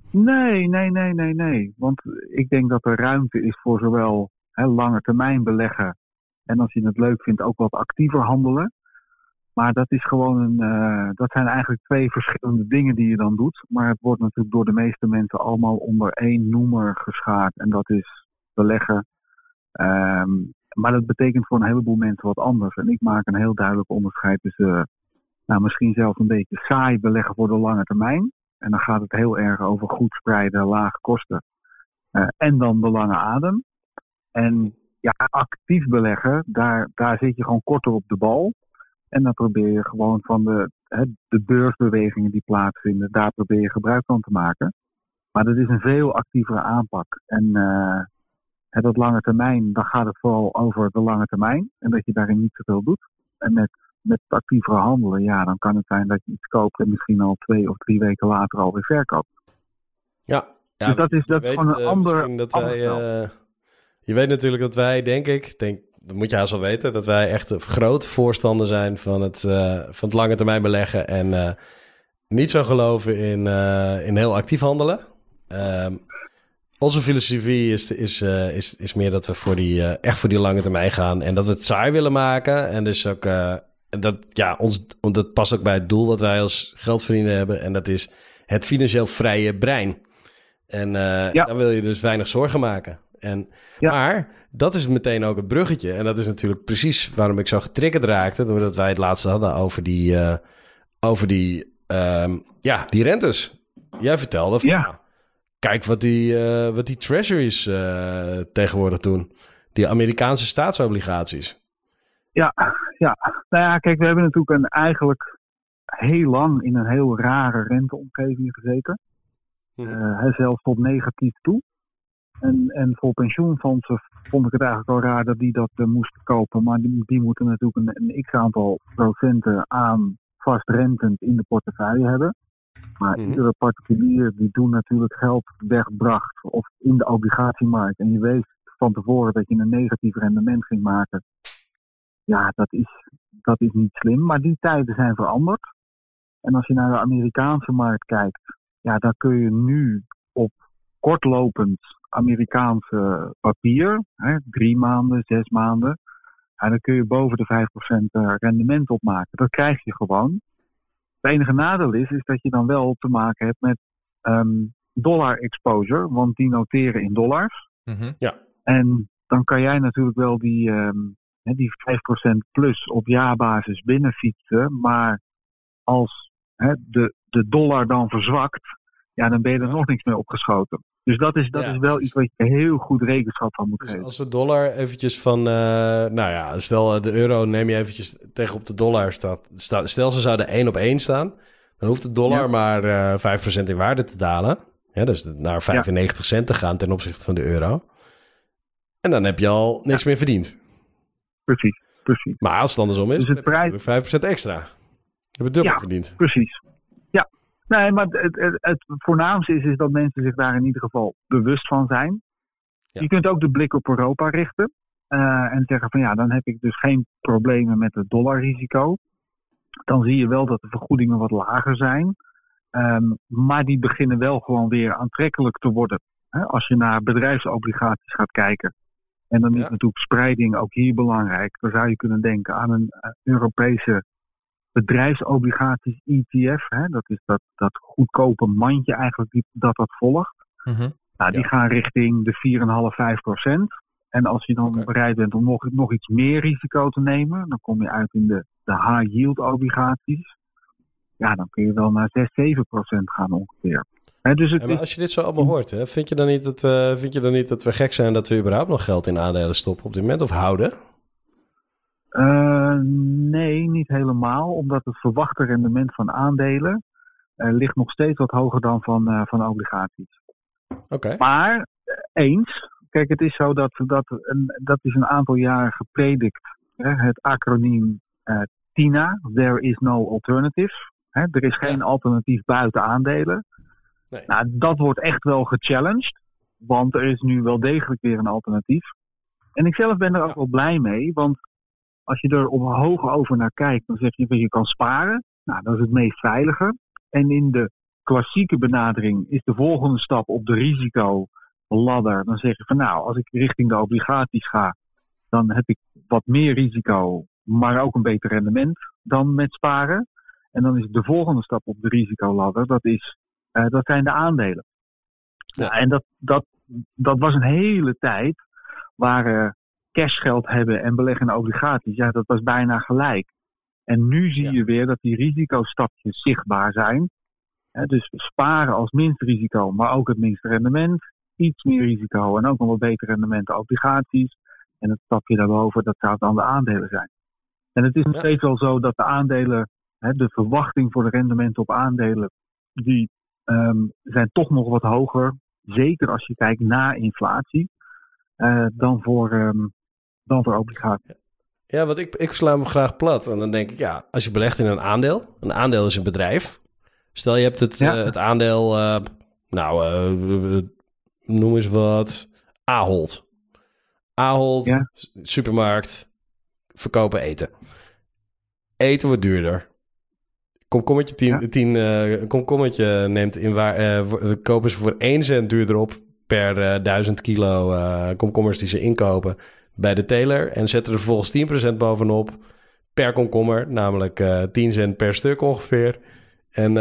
Nee, nee, nee, nee, nee. Want ik denk dat er ruimte is voor zowel hè, lange termijn beleggen en als je het leuk vindt ook wat actiever handelen. Maar dat is gewoon een, uh, dat zijn eigenlijk twee verschillende dingen die je dan doet. Maar het wordt natuurlijk door de meeste mensen allemaal onder één noemer geschaard. En dat is beleggen. Um, maar dat betekent voor een heleboel mensen wat anders. En ik maak een heel duidelijk onderscheid tussen, nou misschien zelfs een beetje saai beleggen voor de lange termijn. En dan gaat het heel erg over goed spreiden, lage kosten. Uh, en dan de lange adem. En ja, actief beleggen, daar, daar zit je gewoon korter op de bal. En dan probeer je gewoon van de, hè, de beursbewegingen die plaatsvinden, daar probeer je gebruik van te maken. Maar dat is een veel actievere aanpak. En uh, op lange termijn, dan gaat het vooral over de lange termijn. En dat je daarin niet zoveel doet. En met, met actievere handelen, ja, dan kan het zijn dat je iets koopt en misschien al twee of drie weken later alweer verkoopt. Ja, ja dus dat is, dat is gewoon een uh, ander. Dat wij, je weet natuurlijk dat wij, denk ik, denk, dat moet je haast wel weten, dat wij echt groot voorstander zijn van het, uh, van het lange termijn beleggen en uh, niet zo geloven in, uh, in heel actief handelen. Um, onze filosofie is, is, is, is meer dat we voor die, echt voor die lange termijn gaan. En dat we het saai willen maken. En dus ook, uh, dat, ja, ons, dat past ook bij het doel wat wij als geldvrienden hebben. En dat is het financieel vrije brein. En ja. dan wil je dus weinig zorgen maken. En, ja. Maar dat is meteen ook het bruggetje. En dat is natuurlijk precies waarom ik zo getriggerd raakte. Doordat wij het laatst hadden over die, over die, um, ja, die rentes. Jij vertelde van, ja Kijk wat die, uh, wat die treasuries uh, tegenwoordig doen. Die Amerikaanse staatsobligaties. Ja, ja. Nou ja, kijk, we hebben natuurlijk een, eigenlijk heel lang in een heel rare renteomgeving gezeten. Uh, zelfs tot negatief toe. En, en voor pensioenfondsen vond ik het eigenlijk al raar dat die dat moesten kopen. Maar die, die moeten natuurlijk een, een x-aantal procenten aan vastrentend in de portefeuille hebben. Maar mm iedere particulier die toen natuurlijk geld wegbracht of in de obligatiemarkt. En je weet van tevoren dat je een negatief rendement ging maken. Ja, dat is, dat is niet slim. Maar die tijden zijn veranderd. En als je naar de Amerikaanse markt kijkt, ja, daar kun je nu op kortlopend Amerikaanse papier, hè, drie maanden, zes maanden, en dan kun je boven de 5% eh, rendement opmaken. Dat krijg je gewoon. Het enige nadeel is, is dat je dan wel te maken hebt met um, dollar exposure, want die noteren in dollars. Mhm. Ja. En dan kan jij natuurlijk wel die, um, die 5% plus op jaarbasis binnenfietsen, maar als he, de, de dollar dan verzwakt, ja, dan ben je er nog niks mee opgeschoten. Dus dat is, dat is wel iets wat je heel goed rekenschap van moet dus geven. Als de dollar eventjes van, uh, nou ja, stel eh, de euro neem je eventjes tegen op de dollar staat. Stel ze zouden één op één staan, dan hoeft de dollar maar uh, eh, 5% in waarde te dalen. Ja, dus naar 95 cent te gaan ten opzichte van de euro. En dan heb je al niks meer verdiend. Precies, precies. Maar als het andersom is, dus het prijs... 5% extra. Je hebt dubbel verdiend. precies. Nee, maar het, het, het, voornaamste is, is dat mensen zich daar in ieder geval bewust van zijn. Je kunt ook de blik op Europa richten. Uh, en zeggen van ja, dan heb ik dus geen problemen met het dollarrisico. Dan zie je wel dat de vergoedingen wat lager zijn. Um, maar die beginnen wel gewoon weer aantrekkelijk te worden. Hè, als je naar bedrijfsobligaties gaat kijken. En dan is natuurlijk spreiding ook hier belangrijk. Dan zou je kunnen denken aan een uh, Europese bedrijfsobligaties ETF. Hè, dat is dat, dat goedkope mandje eigenlijk die, dat dat volgt. Mhm. nou, die gaan richting de 4,5, 5 procent. En als je dan bereid bent om nog, nog iets meer risico te nemen, dan kom je uit in de, de high yield obligaties. Ja, dan kun je wel naar 6, 7 procent gaan ongeveer. dus het ja, als je dit zo allemaal hoort, hè, vind, je dan niet dat, uh, vind je dan niet dat we gek zijn dat we überhaupt nog geld in aandelen stoppen op dit moment of houden? Uh, nee, niet helemaal, omdat het verwachte rendement van aandelen uh, ligt nog steeds wat hoger dan van, uh, van obligaties. Oké. Maar eens, kijk, het is zo dat dat, een, dat is een aantal jaar gepredikt. Hè, het acroniem TINA, There is no alternative. Hè, er is geen alternatief buiten aandelen. Nee. Nou, dat wordt echt wel gechallenged, want er is nu wel degelijk weer een alternatief. En ik zelf ben er ook wel blij mee, want als je er op hoog over naar kijkt, dan zeg je dat je kan sparen. Nou, dat is het meest veilige. En in de klassieke benadering is de volgende stap op de risicoladder. Dan zeg je van nou, als ik richting de obligaties ga, dan heb ik wat meer risico, maar ook een beter rendement dan met sparen. En dan is de volgende stap op de risicoladder, dat, is, uh, dat zijn de aandelen. Ja. En dat, dat, dat was een hele tijd waar cashgeld hebben en beleggen in obligaties, ja, dat was bijna gelijk. En nu zie je weer dat die risicostapjes zichtbaar zijn. dus sparen als minst risico, maar ook het minste rendement. Iets meer risico en ook nog wat beter rendement obligaties. En het stapje daarboven, dat zou dan de aandelen zijn. En het is nog steeds wel zo dat de aandelen, de verwachting voor de rendementen op aandelen, die um, zijn toch nog wat hoger. Zeker als je kijkt na inflatie. Uh, dan voor, um, dan voor obligaties. Ja, want ik, ik sla hem graag plat. En dan denk ik, ja, als je belegt in een aandeel, een aandeel is een bedrijf. Stel je hebt het, uh, het aandeel, uh, nou, uh, noem eens wat, Ahold. Ahold, ja. supermarkt, verkopen eten. Eten wordt duurder. Komkommetje, tien, ja. tien, komkommetje neemt in waar, kopen ze voor 1 cent duurder op per uh, duizend kilo komkommers die ze inkopen bij de teler. En zetten er vervolgens 10% bovenop per komkommer, namelijk uh, 10 cent per stuk ongeveer. En,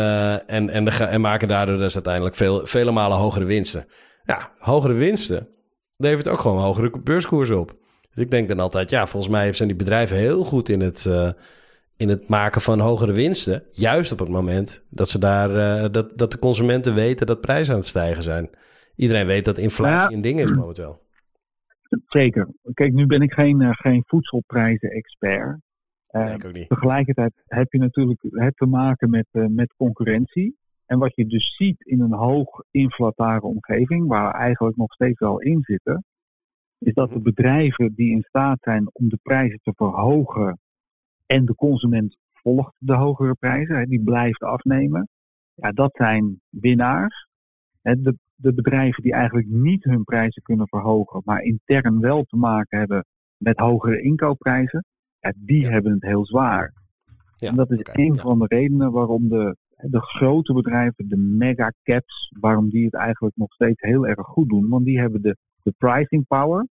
en, en, de, en maken daardoor dus uiteindelijk veel, vele malen hogere winsten. Ja, hogere winsten levert ook gewoon hogere beurskoers op. Dus ik denk dan altijd, ja, volgens mij zijn die bedrijven heel goed in het, uh, in het maken van hogere winsten. Juist op het moment dat, ze daar, uh, dat, dat de consumenten weten dat prijzen aan het stijgen zijn. Iedereen weet dat inflatie een ding is momenteel. Zeker. Kijk, nu ben ik geen, uh, geen voedselprijzen-expert. Nee, ik ook niet. Tegelijkertijd heb je natuurlijk heb te maken met, met concurrentie. En wat je dus ziet in een hoog inflatare omgeving, waar we eigenlijk nog steeds wel in zitten, is dat de mhm. bedrijven die in staat zijn om de prijzen te verhogen en de consument volgt de hogere prijzen, die blijft afnemen, ja, dat zijn winnaars. De, de bedrijven die eigenlijk niet hun prijzen kunnen verhogen, maar intern wel te maken hebben met hogere inkoopprijzen, ja, die hebben het heel zwaar. Ja, en dat is okay, een ja. van de redenen waarom de de grote bedrijven, de mega caps, waarom die het eigenlijk nog steeds heel erg goed doen. Want die hebben de, de pricing power.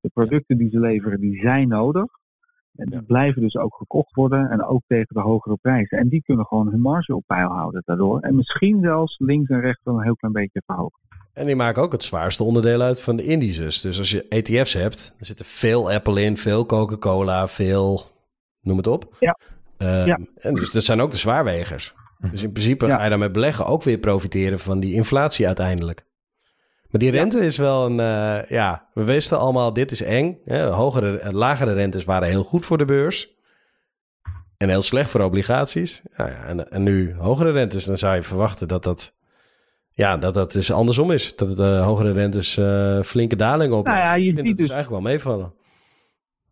De producten die ze leveren, die zijn nodig. En die blijven dus ook gekocht worden en ook tegen de hogere prijzen. En die kunnen gewoon hun marge op peil houden daardoor. En misschien zelfs links en rechts wel een heel klein beetje verhogen. En die maken ook het zwaarste onderdeel uit van de indices. Dus als je ETF's hebt, er zitten veel Apple in, veel Coca-Cola, veel, noem het op. Ja. Um, ja. En dus dat zijn ook de zwaarwegers. Dus in principe ga je dan met beleggen ook weer profiteren van die inflatie uiteindelijk. Maar die rente is wel een, uh, ja, we wisten allemaal, dit is eng. Hè? Hogere, eh, lagere rentes waren heel goed voor de beurs. En heel slecht voor obligaties. Ja, ja, en, en nu hogere rentes, dan zou je verwachten dat dat, ja, dat dat dus andersom is. Dat de hogere rentes uh, flinke dalingen op. Nou ja, je ziet het dus eigenlijk wel meevallen.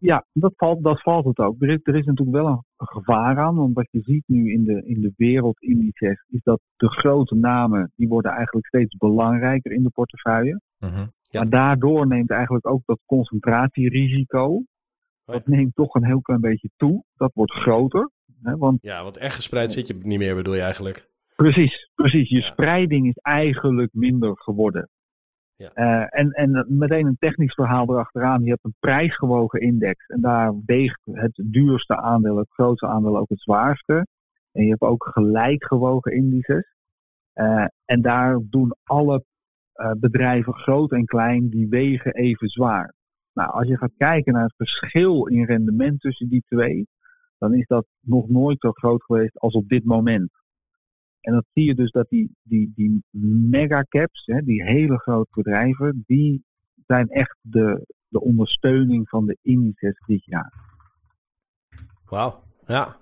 Ja, dat valt, dat valt het ook. Er is, er is natuurlijk wel een gevaar aan, want wat je ziet nu in de, in de wereldindices is dat de grote namen, die worden eigenlijk steeds belangrijker in de portefeuille. Mhm, ja. Maar daardoor neemt eigenlijk ook dat concentratierisico, dat neemt toch een heel klein beetje toe. Dat wordt groter. Hè, want Ja, want echt gespreid zit je niet meer, bedoel je eigenlijk? Precies, precies. Je Ja. spreiding is eigenlijk minder geworden. Eh, en, en meteen een technisch verhaal erachteraan. Je hebt een prijsgewogen index. En daar weegt het duurste aandeel, het grootste aandeel ook het zwaarste. En je hebt ook gelijkgewogen indices. Eh, en daar doen alle eh, bedrijven, groot en klein, die wegen even zwaar. Nou, als je gaat kijken naar het verschil in rendement tussen die twee, dan is dat nog nooit zo groot geweest als op dit moment. En dan zie je dus dat die, die, die megacaps, hè, die hele grote bedrijven, die zijn echt de, de ondersteuning van de indices dit jaar. Wauw, ja.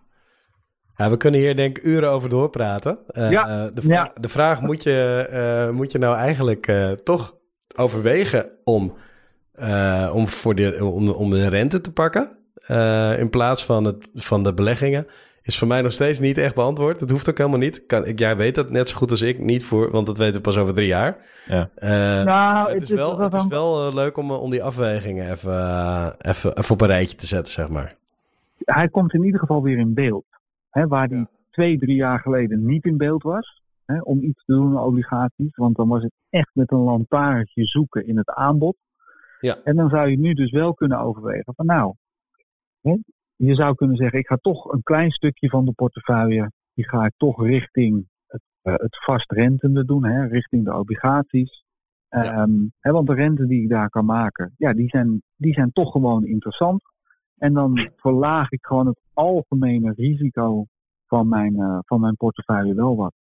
Ja, we kunnen hier denk ik uren over doorpraten. Eh, Ja, de, vra- ja. de vraag, moet je, eh, moet je nou eigenlijk eh, toch overwegen om, om, voor de, om, om de rente te pakken in plaats van, het, van de beleggingen? Is voor mij nog steeds niet echt beantwoord. Dat hoeft ook helemaal niet. Kan, ik, jij weet dat net zo goed als ik. Niet voor, want dat weten we pas over drie jaar. Ja. Eh, nou, het is wel, het is wel eh, leuk om, eh, om die afwegingen even, even, even op een rijtje te zetten, zeg maar. hij komt in ieder geval weer in beeld. Hè, waar hij Ja. twee, drie jaar geleden niet in beeld was. Hè, om iets te doen aan obligaties. Want dan was het echt met een lantaarntje zoeken in het aanbod. Ja. En dan zou je nu dus wel kunnen overwegen van nou. Hè, je zou kunnen zeggen, ik ga toch een klein stukje van de portefeuille. Die ga ik toch richting het, eh, het vastrentende doen. Hè, richting de obligaties. Ja. Ehm, hè, want de rente die ik daar kan maken, ja, die zijn, die zijn toch gewoon interessant. En dan verlaag ik gewoon het algemene risico van mijn, eh, van mijn portefeuille wel wat.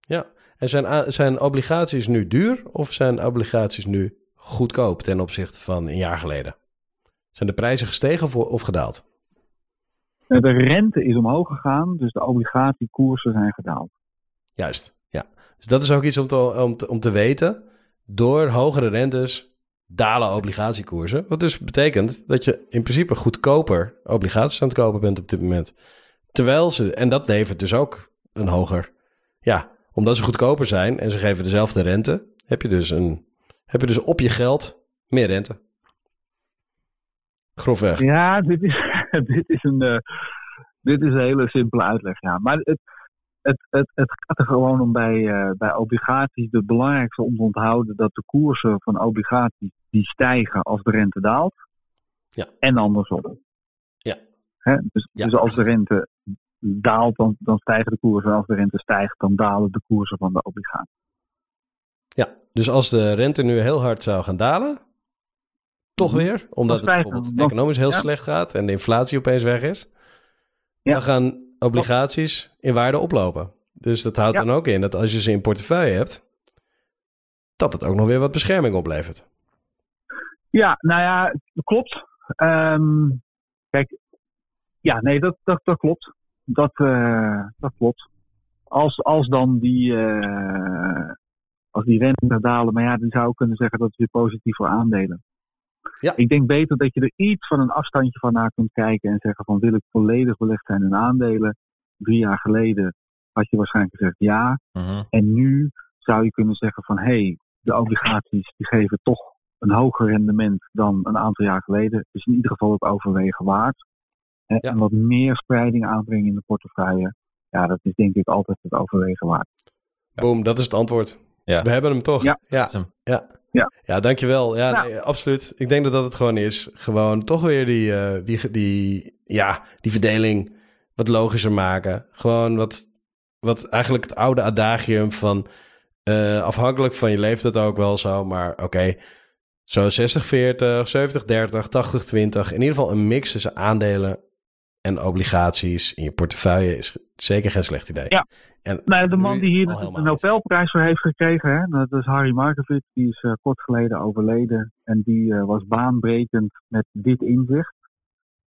Ja, en zijn, a- zijn obligaties nu duur of zijn obligaties nu goedkoop ten opzichte van een jaar geleden? Zijn de prijzen gestegen of gedaald? Eh, De rente is omhoog gegaan, dus de obligatiekoersen zijn gedaald. Juist, ja. Dus dat is ook iets om te, om te, om te weten. Door hogere rentes dalen obligatiekoersen. Wat dus betekent dat je in principe goedkoper obligaties aan het kopen bent op dit moment. Terwijl ze, en dat levert dus ook een hoger, ja, omdat ze goedkoper zijn en ze geven dezelfde rente, heb je dus, een, heb je dus op je geld meer rente. Grofweg. Ja, dit is, dit is, een, eh, dit is een hele simpele uitleg. Ja. Maar het, het, het, het gaat er gewoon om bij, eh, bij obligaties. Het belangrijkste om te onthouden dat de koersen van obligaties die stijgen als de rente daalt. Ja. En andersom. Ja. Hè? Dus, Ja. dus als de rente daalt, dan, dan stijgen de koersen. En als de rente stijgt, dan dalen de koersen van de obligaties. Ja, dus als de rente nu heel hard zou gaan dalen, toch Mhm. weer, omdat het bijvoorbeeld het. Economisch heel ja. slecht gaat en de inflatie opeens weg is, Ja. dan gaan obligaties in waarde oplopen. Dus dat houdt Ja. dan ook in dat als je ze in portefeuille hebt, dat het ook nog weer wat bescherming oplevert. Ja, nou ja, klopt. Ehm, kijk, ja, nee, dat, dat, dat klopt. Dat, eh, dat klopt. Als, als dan die, eh, als die rente dalen, maar ja, dan zou ik kunnen zeggen dat het weer positief voor aandelen. Ja. Ik denk beter dat je er iets van een afstandje van naar kunt kijken en zeggen van wil ik volledig belegd zijn in aandelen. Drie jaar geleden had je waarschijnlijk gezegd ja. Mhm. En nu zou je kunnen zeggen van hé, hey, de obligaties die geven toch een hoger rendement dan een aantal jaar geleden. Dus in ieder geval het overwegen waard. Ja. En wat meer spreiding aanbrengen in de portefeuille. Ja, dat is denk ik altijd het overwegen waard. Boom, dat is het antwoord. Ja. We hebben hem toch? Ja. ja. Ja. Ja. dankjewel. Ja, Nou. nee, absoluut. Ik denk dat dat het gewoon is. Gewoon toch weer die, eh, die, die, ja, die verdeling wat logischer maken. Gewoon wat, wat eigenlijk het oude adagium van... eh, afhankelijk van je leeftijd ook wel zo, maar oké... zo 60-40, 70-30, 80-20. In ieder geval een mix tussen aandelen en obligaties in je portefeuille is zeker geen slecht idee. Ja. En Nou, de man die hier de, niet. Nobelprijs voor heeft gekregen, hè, dat is Harry Markowitz. Die is eh, kort geleden overleden. En die eh, was baanbrekend met dit inzicht.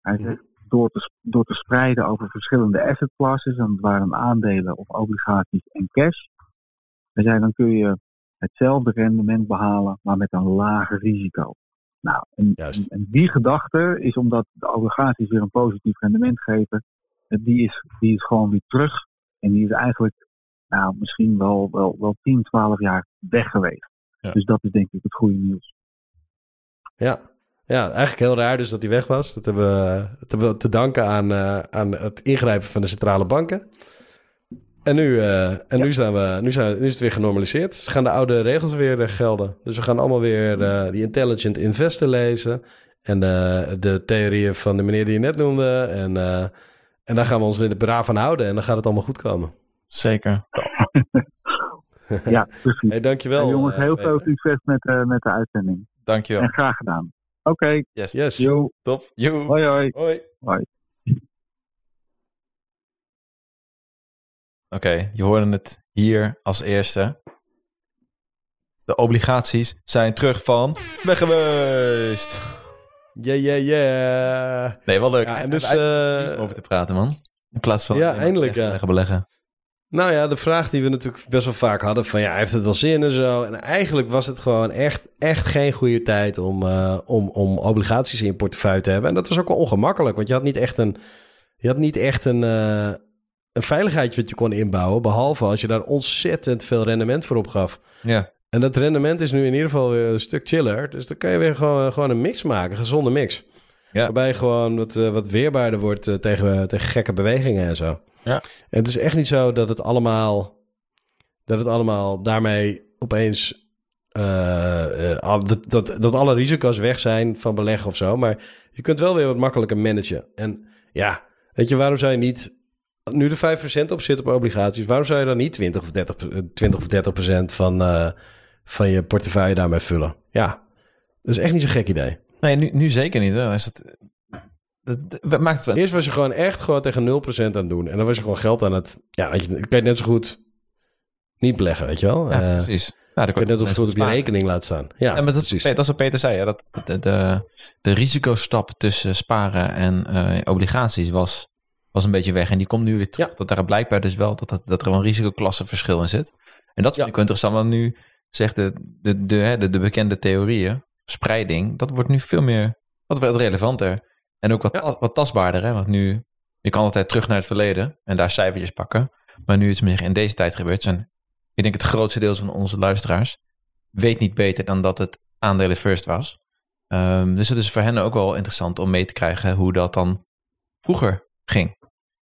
Hij Mhm. zegt, door te, door te spreiden over verschillende asset classes, en het waren aandelen of obligaties en cash. Hij zei, dan kun je hetzelfde rendement behalen, maar met een lager risico. Nou, en, Juist. en, en die gedachte is omdat de obligaties weer een positief rendement geven, eh, die is, die is gewoon weer terug. En die is eigenlijk nou, misschien wel, wel, wel 10, 12 jaar weg geweest. Ja. Dus dat is denk ik het goede nieuws. Ja. ja, eigenlijk heel raar dus dat hij weg was. Dat hebben we, dat hebben we te danken aan, eh, aan het ingrijpen van de centrale banken. En, nu, eh, en nu, zijn we, nu, zijn, nu is het weer genormaliseerd. Ze gaan de oude regels weer eh, gelden. Dus we gaan allemaal weer eh, die Intelligent Investor lezen. En eh, de theorieën van de meneer die je net noemde. En, eh, en daar gaan we ons weer braaf aan houden. En dan gaat het allemaal goed komen. Zeker. Ja, precies. Hey, dankjewel. Ja, jongens, heel veel succes met, eh, met de uitzending. Dankjewel. En graag gedaan. Oké, Yes. Yes, yo, Top. Joe. hoi hoi. Hoi. Hoi. Oké, je hoorde het hier als eerste. De obligaties zijn terug van weg geweest. Yeah, yeah, yeah. Nee, wel leuk. Ja, en dus, eh, over te praten, man. In plaats van Ja, eindelijk, beleggen, beleggen. Nou ja, de vraag die we natuurlijk best wel vaak hadden: van ja, heeft het wel zin en zo? En eigenlijk was het gewoon echt, echt geen goede tijd om, eh, om, om obligaties in je portefeuille te hebben. En dat was ook wel ongemakkelijk, want je had niet echt een, je had niet echt een, eh, een veiligheidje wat je kon inbouwen. Behalve als je daar ontzettend veel rendement voor opgaf. Ja. En dat rendement is nu in ieder geval weer een stuk chiller. Dus dan kan je weer gewoon, gewoon een mix maken, een gezonde mix. Ja. Waarbij gewoon wat, eh, wat weerbaarder wordt eh, tegen, tegen gekke bewegingen en zo. Ja. En het is echt niet zo dat het allemaal, dat het allemaal daarmee opeens... eh, eh, dat, dat, dat alle risico's weg zijn van beleggen of zo. Maar je kunt wel weer wat makkelijker managen. En ja, weet je, waarom zou je niet... Nu de 5% op zit op obligaties, waarom zou je dan niet 20 of 30, eh, 20 of 30% van, eh, van je portefeuille daarmee vullen? Ja, dat is echt niet zo'n gek idee. Nee, nu, nu zeker niet. Hè. Is het, dat, dat maakt het wel. Eerst was je gewoon echt gewoon tegen 0% aan het doen. En dan was je gewoon geld aan het... Ja, je, ik weet net zo goed niet beleggen, weet je wel? Ja, Eh, precies. Ja, ik kan weet net goed op je rekening laat staan. Ja, Ja, maar dat, is, precies. nee, dat is wat Peter zei. Ja, dat de, de, de risicostap tussen sparen en eh, obligaties was, was een beetje weg. En die komt nu weer terug. Ja. Dat daar blijkbaar dus wel dat, dat, dat er wel een risicoklassenverschil in zit. En dat vind Ja. ik interessant. Want nu zegt de, de, de, de, de bekende theorieën, spreiding, dat wordt nu veel meer, wat relevanter. En ook wat, Ja. wat tastbaarder. Hè? Want nu, je kan altijd terug naar het verleden en daar cijfertjes pakken. Maar nu het meer in deze tijd gebeurt, zijn, ik denk het grootste deel van onze luisteraars weet niet beter dan dat het aandelen first was. Ehm, dus het is voor hen ook wel interessant om mee te krijgen hoe dat dan vroeger ging.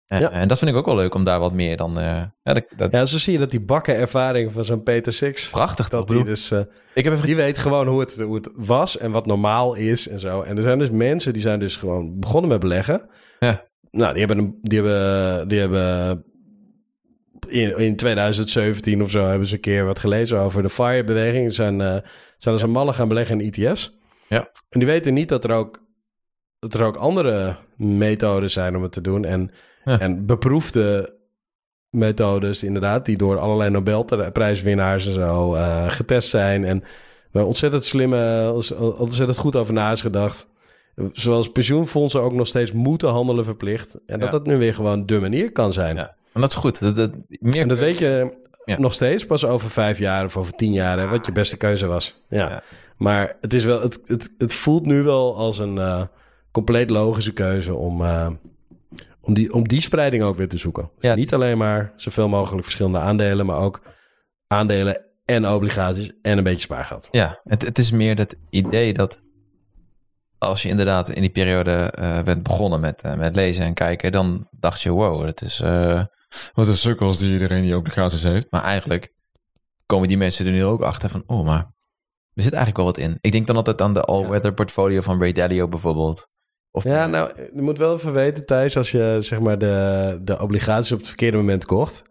En, Ja. en dat vind ik ook wel leuk om daar wat meer dan... eh, ja, dat, dat, Ja, zo zie je dat die bakken ervaring van zo'n Peter Six... Prachtig toch? Dat die, dus, eh, Ik heb even die weet gewoon hoe het, hoe het was en wat normaal is en zo. En er zijn dus mensen die zijn dus gewoon begonnen met beleggen. Ja. Nou, die hebben, een- die hebben, die hebben in, in 2017 of zo hebben ze een keer wat gelezen over de FIRE-beweging. Zijn, eh zijn als een gaan beleggen in ETF's. Ja. En die weten niet dat er ook, dat er ook andere methodes zijn om het te doen. En, Ja. en beproefde methodes inderdaad, die door allerlei Nobelprijswinnaars en zo eh, getest zijn. En waar ontzettend slimme, ontzettend goed over na is gedacht. Zoals pensioenfondsen ook nog steeds moeten handelen verplicht. En dat Ja. dat nu weer gewoon de manier kan zijn. Ja. En dat is goed. Dat, dat, meer En dat weet je Ja. nog steeds pas over vijf jaar of over tien jaar, wat je beste keuze was. Ja. Ja. Maar het, is wel, het, het, het voelt nu wel als een eh, compleet logische keuze om, eh, om, die, om die spreiding ook weer te zoeken. Dus Ja. Niet alleen maar zoveel mogelijk verschillende aandelen, maar ook aandelen en obligaties en een beetje spaargeld. Ja, het, het is meer dat idee dat als je inderdaad in die periode eh, bent begonnen met, eh, met lezen en kijken, dan dacht je, wow, het is eh, wat een sukkels die iedereen die obligaties heeft. Maar eigenlijk komen die mensen er nu ook achter van, oh, maar er zit eigenlijk wel wat in. Ik denk dan altijd aan de all-weather portfolio van Ray Dalio bijvoorbeeld. Of Ja, nou, je moet wel even weten, Thijs, als je zeg maar de, de obligaties op het verkeerde moment kocht,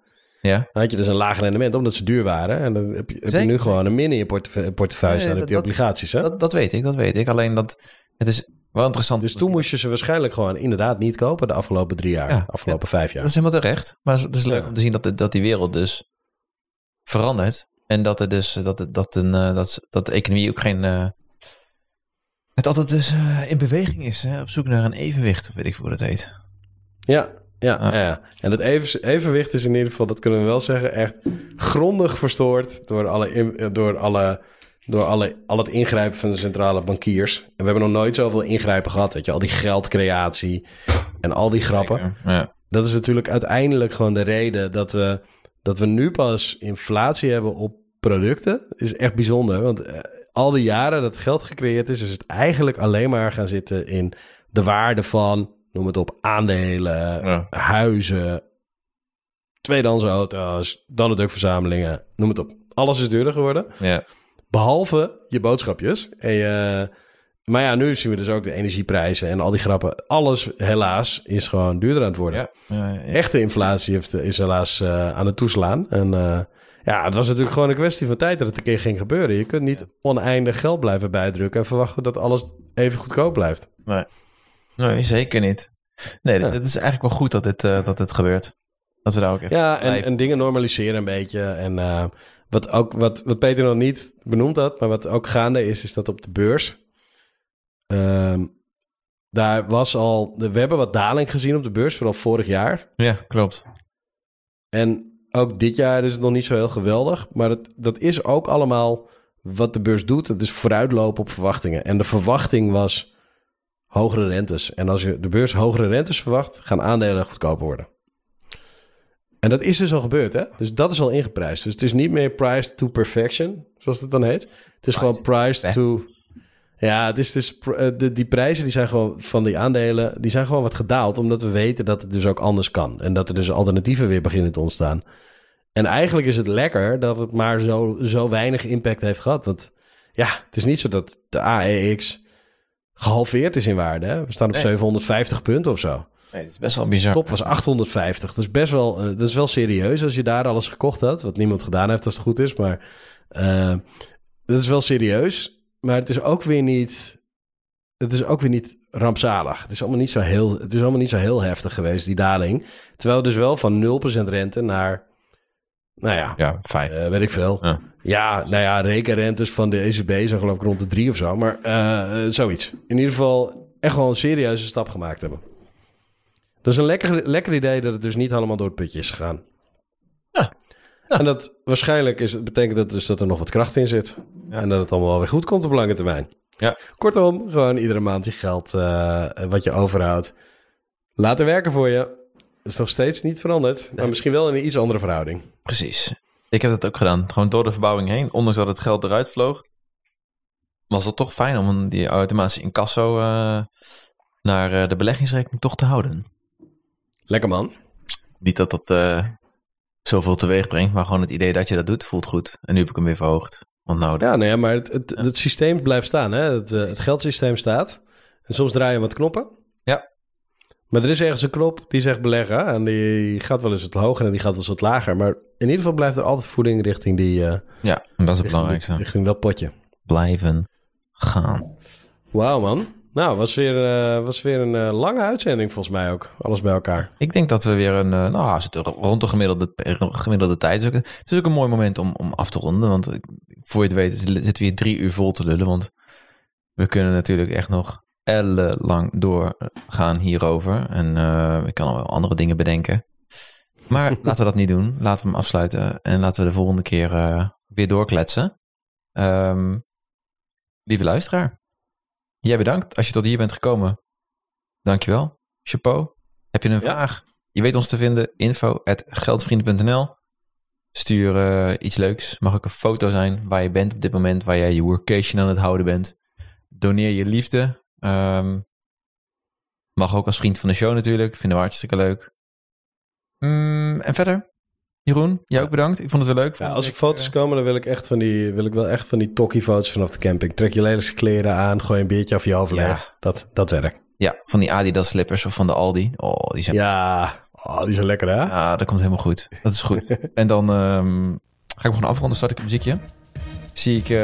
ja. dan had je dus een laag rendement omdat ze duur waren. En dan heb je, heb je nu gewoon een min in je portefeu- portefeuille Nee, staan op die dat- obligaties. Hè? Dat, dat weet ik, dat weet ik. Alleen dat het is wel interessant. Dus toen moest je ze waarschijnlijk gewoon inderdaad niet kopen de afgelopen drie jaar, Ja, afgelopen vijf jaar. Dat is helemaal terecht. Maar het is leuk Ja. om te zien dat, dat die wereld dus verandert. En dat er dus dat, dat, een, eh, dat, dat de economie ook geen. Eh, het altijd dus eh, in beweging is. Hè? Op zoek naar een evenwicht, of weet ik hoe dat heet. Ja, ja, Ah. ja. En het even, evenwicht is in ieder geval, dat kunnen we wel zeggen, echt grondig verstoord door, alle, in- door, alle, door alle, al het ingrijpen van de centrale bankiers. En we hebben nog nooit zoveel ingrijpen gehad, weet je, al die geldcreatie en al die grappen. Ja. Dat is natuurlijk uiteindelijk gewoon de reden dat we, dat we nu pas inflatie hebben op producten. Is echt bijzonder, want eh, al die jaren dat geld gecreëerd is, is het eigenlijk alleen maar gaan zitten in de waarde van, noem het op, aandelen, Ja. huizen, tweedehands auto's, donutdukverzamelingen, noem het op. Alles is duurder geworden, Ja. behalve je boodschapjes. En je, maar ja, nu zien we dus ook de energieprijzen en al die grappen. Alles, helaas, is gewoon duurder aan het worden. Ja. Echte inflatie heeft, is helaas eh, aan het toeslaan. En eh, ja, het was natuurlijk gewoon een kwestie van tijd dat het een keer ging gebeuren. Je kunt niet oneindig geld blijven bijdrukken en verwachten dat alles even goedkoop blijft. Nee, zeker niet. Nee, Ja. het is eigenlijk wel goed dat dit, eh, dat dit gebeurt. Dat we daar ook even Ja, en dingen normaliseren een beetje. En eh, wat, ook, wat, wat Peter nog niet benoemd had, maar wat ook gaande is, is dat op de beurs. ehm, daar was al, we hebben wat daling gezien op de beurs, vooral vorig jaar. Ja, klopt. En ook dit jaar is het nog niet zo heel geweldig. Maar dat, dat is ook allemaal wat de beurs doet. Het is vooruitlopen op verwachtingen. En de verwachting was hogere rentes. En als je de beurs hogere rentes verwacht, gaan aandelen goedkoper worden. En dat is dus al gebeurd, hè? Dus dat is al ingeprijsd. Dus het is niet meer priced to perfection, zoals het dan heet. Het is gewoon priced to... Ja, het is dus eh, de, die prijzen die zijn gewoon van die aandelen, die zijn gewoon wat gedaald, omdat we weten dat het dus ook anders kan en dat er dus alternatieven weer beginnen te ontstaan. En eigenlijk is het lekker dat het maar zo, zo weinig impact heeft gehad. Want ja, het is niet zo dat de AEX gehalveerd is in waarde. Hè? We staan op Nee. 750 punten of zo. Nee, het is best wel bizar. Top was 850. Dat is best wel, eh, dat is wel serieus als je daar alles gekocht had. Wat niemand gedaan heeft als het goed is. Maar eh, dat is wel serieus. Maar het is ook weer niet. Het is ook weer niet rampzalig. Het is allemaal niet zo heel, het is allemaal niet zo heel heftig geweest, die daling. Terwijl dus wel van 0% rente naar. Nou ja, Ja, vijf. eh, weet ik veel. Ja. Ja. nou ja, rekenrentes van de ECB zijn geloof ik rond de drie of zo. Maar eh, eh, zoiets. In ieder geval echt wel een serieuze stap gemaakt hebben. Dat is een lekker, lekker idee dat het dus niet allemaal door het putje is gegaan. Ja. En dat waarschijnlijk is, betekent dat dus dat er nog wat kracht in zit. Ja. En dat het allemaal wel weer goed komt op lange termijn. Ja. Kortom, gewoon iedere maand je geld eh, wat je overhoudt laten werken voor je. Dat is nog steeds niet veranderd. Maar misschien wel in een iets andere verhouding. Precies. Ik heb dat ook gedaan. Gewoon door de verbouwing heen. Ondanks dat het geld eruit vloog. Was het toch fijn om die automatische incasso eh, naar eh, de beleggingsrekening toch te houden. Lekker man. Niet dat dat uh, zoveel teweeg brengt, maar gewoon het idee dat je dat doet voelt goed. En nu heb ik hem weer verhoogd. Want nou, ja, nee, maar het, het, het systeem blijft staan. Hè? Het, uh, het geldsysteem staat. En soms draai je wat knoppen. Ja. Maar er is ergens een knop die zegt beleggen. En die gaat wel eens wat hoger en die gaat wel eens wat lager. Maar in ieder geval blijft er altijd voeding richting die... Uh, ja, en dat is het belangrijkste. Richting dat potje. Blijven gaan. Wauw, man. Nou, was weer, uh, was weer een uh, lange uitzending volgens mij ook. Alles bij elkaar. Ik denk dat we weer een... Uh, nou, zitten rond de gemiddelde, gemiddelde tijd. Het is, ook, het is ook een mooi moment om, om af te ronden. Want voor je het weet zitten we hier drie uur vol te lullen. Want we kunnen natuurlijk echt nog ellenlang doorgaan hierover. En ik kan al wel andere dingen bedenken. Maar laten we dat niet doen. Laten we hem afsluiten. En laten we de volgende keer weer doorkletsen. Um, lieve luisteraar. Jij bedankt als je tot hier bent gekomen. Dankjewel. Chapeau. Heb je een vraag? Je weet ons te vinden. Info geldvrienden.nl Stuur uh, iets leuks. Mag ook een foto zijn waar je bent op dit moment. Waar jij je workation aan het houden bent. Doneer je liefde. Um, mag ook als vriend van de show natuurlijk. Vinden we hartstikke leuk. Mm, en verder? Jeroen, jij ook bedankt. Ik vond het wel leuk. Ja, als er foto's komen, dan wil ik, echt van die, wil ik wel echt van die tokkie-foto's vanaf de camping. Trek je lelijkste kleren aan, gooi een biertje af je hoofd ja. Dat, dat werkt. Ja, van die Adidas slippers of van de Aldi. Oh, die zijn... Ja, oh, die zijn lekker hè? Ja, dat komt helemaal goed. Dat is goed. en dan um, ga ik gewoon afronden, start ik een muziekje. Zie ik, uh,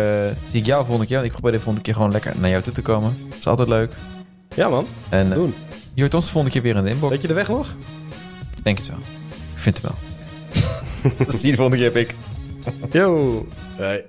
zie ik jou volgende keer. Ik probeer de volgende keer gewoon lekker naar jou toe te komen. Dat is altijd leuk. Ja man, en, doen. Je hoort ons de volgende keer weer in de inbox. Weet je de weg nog? Denk het wel. Ik vind het wel. Zie je de volgende keer, Pik. Yo. Hey.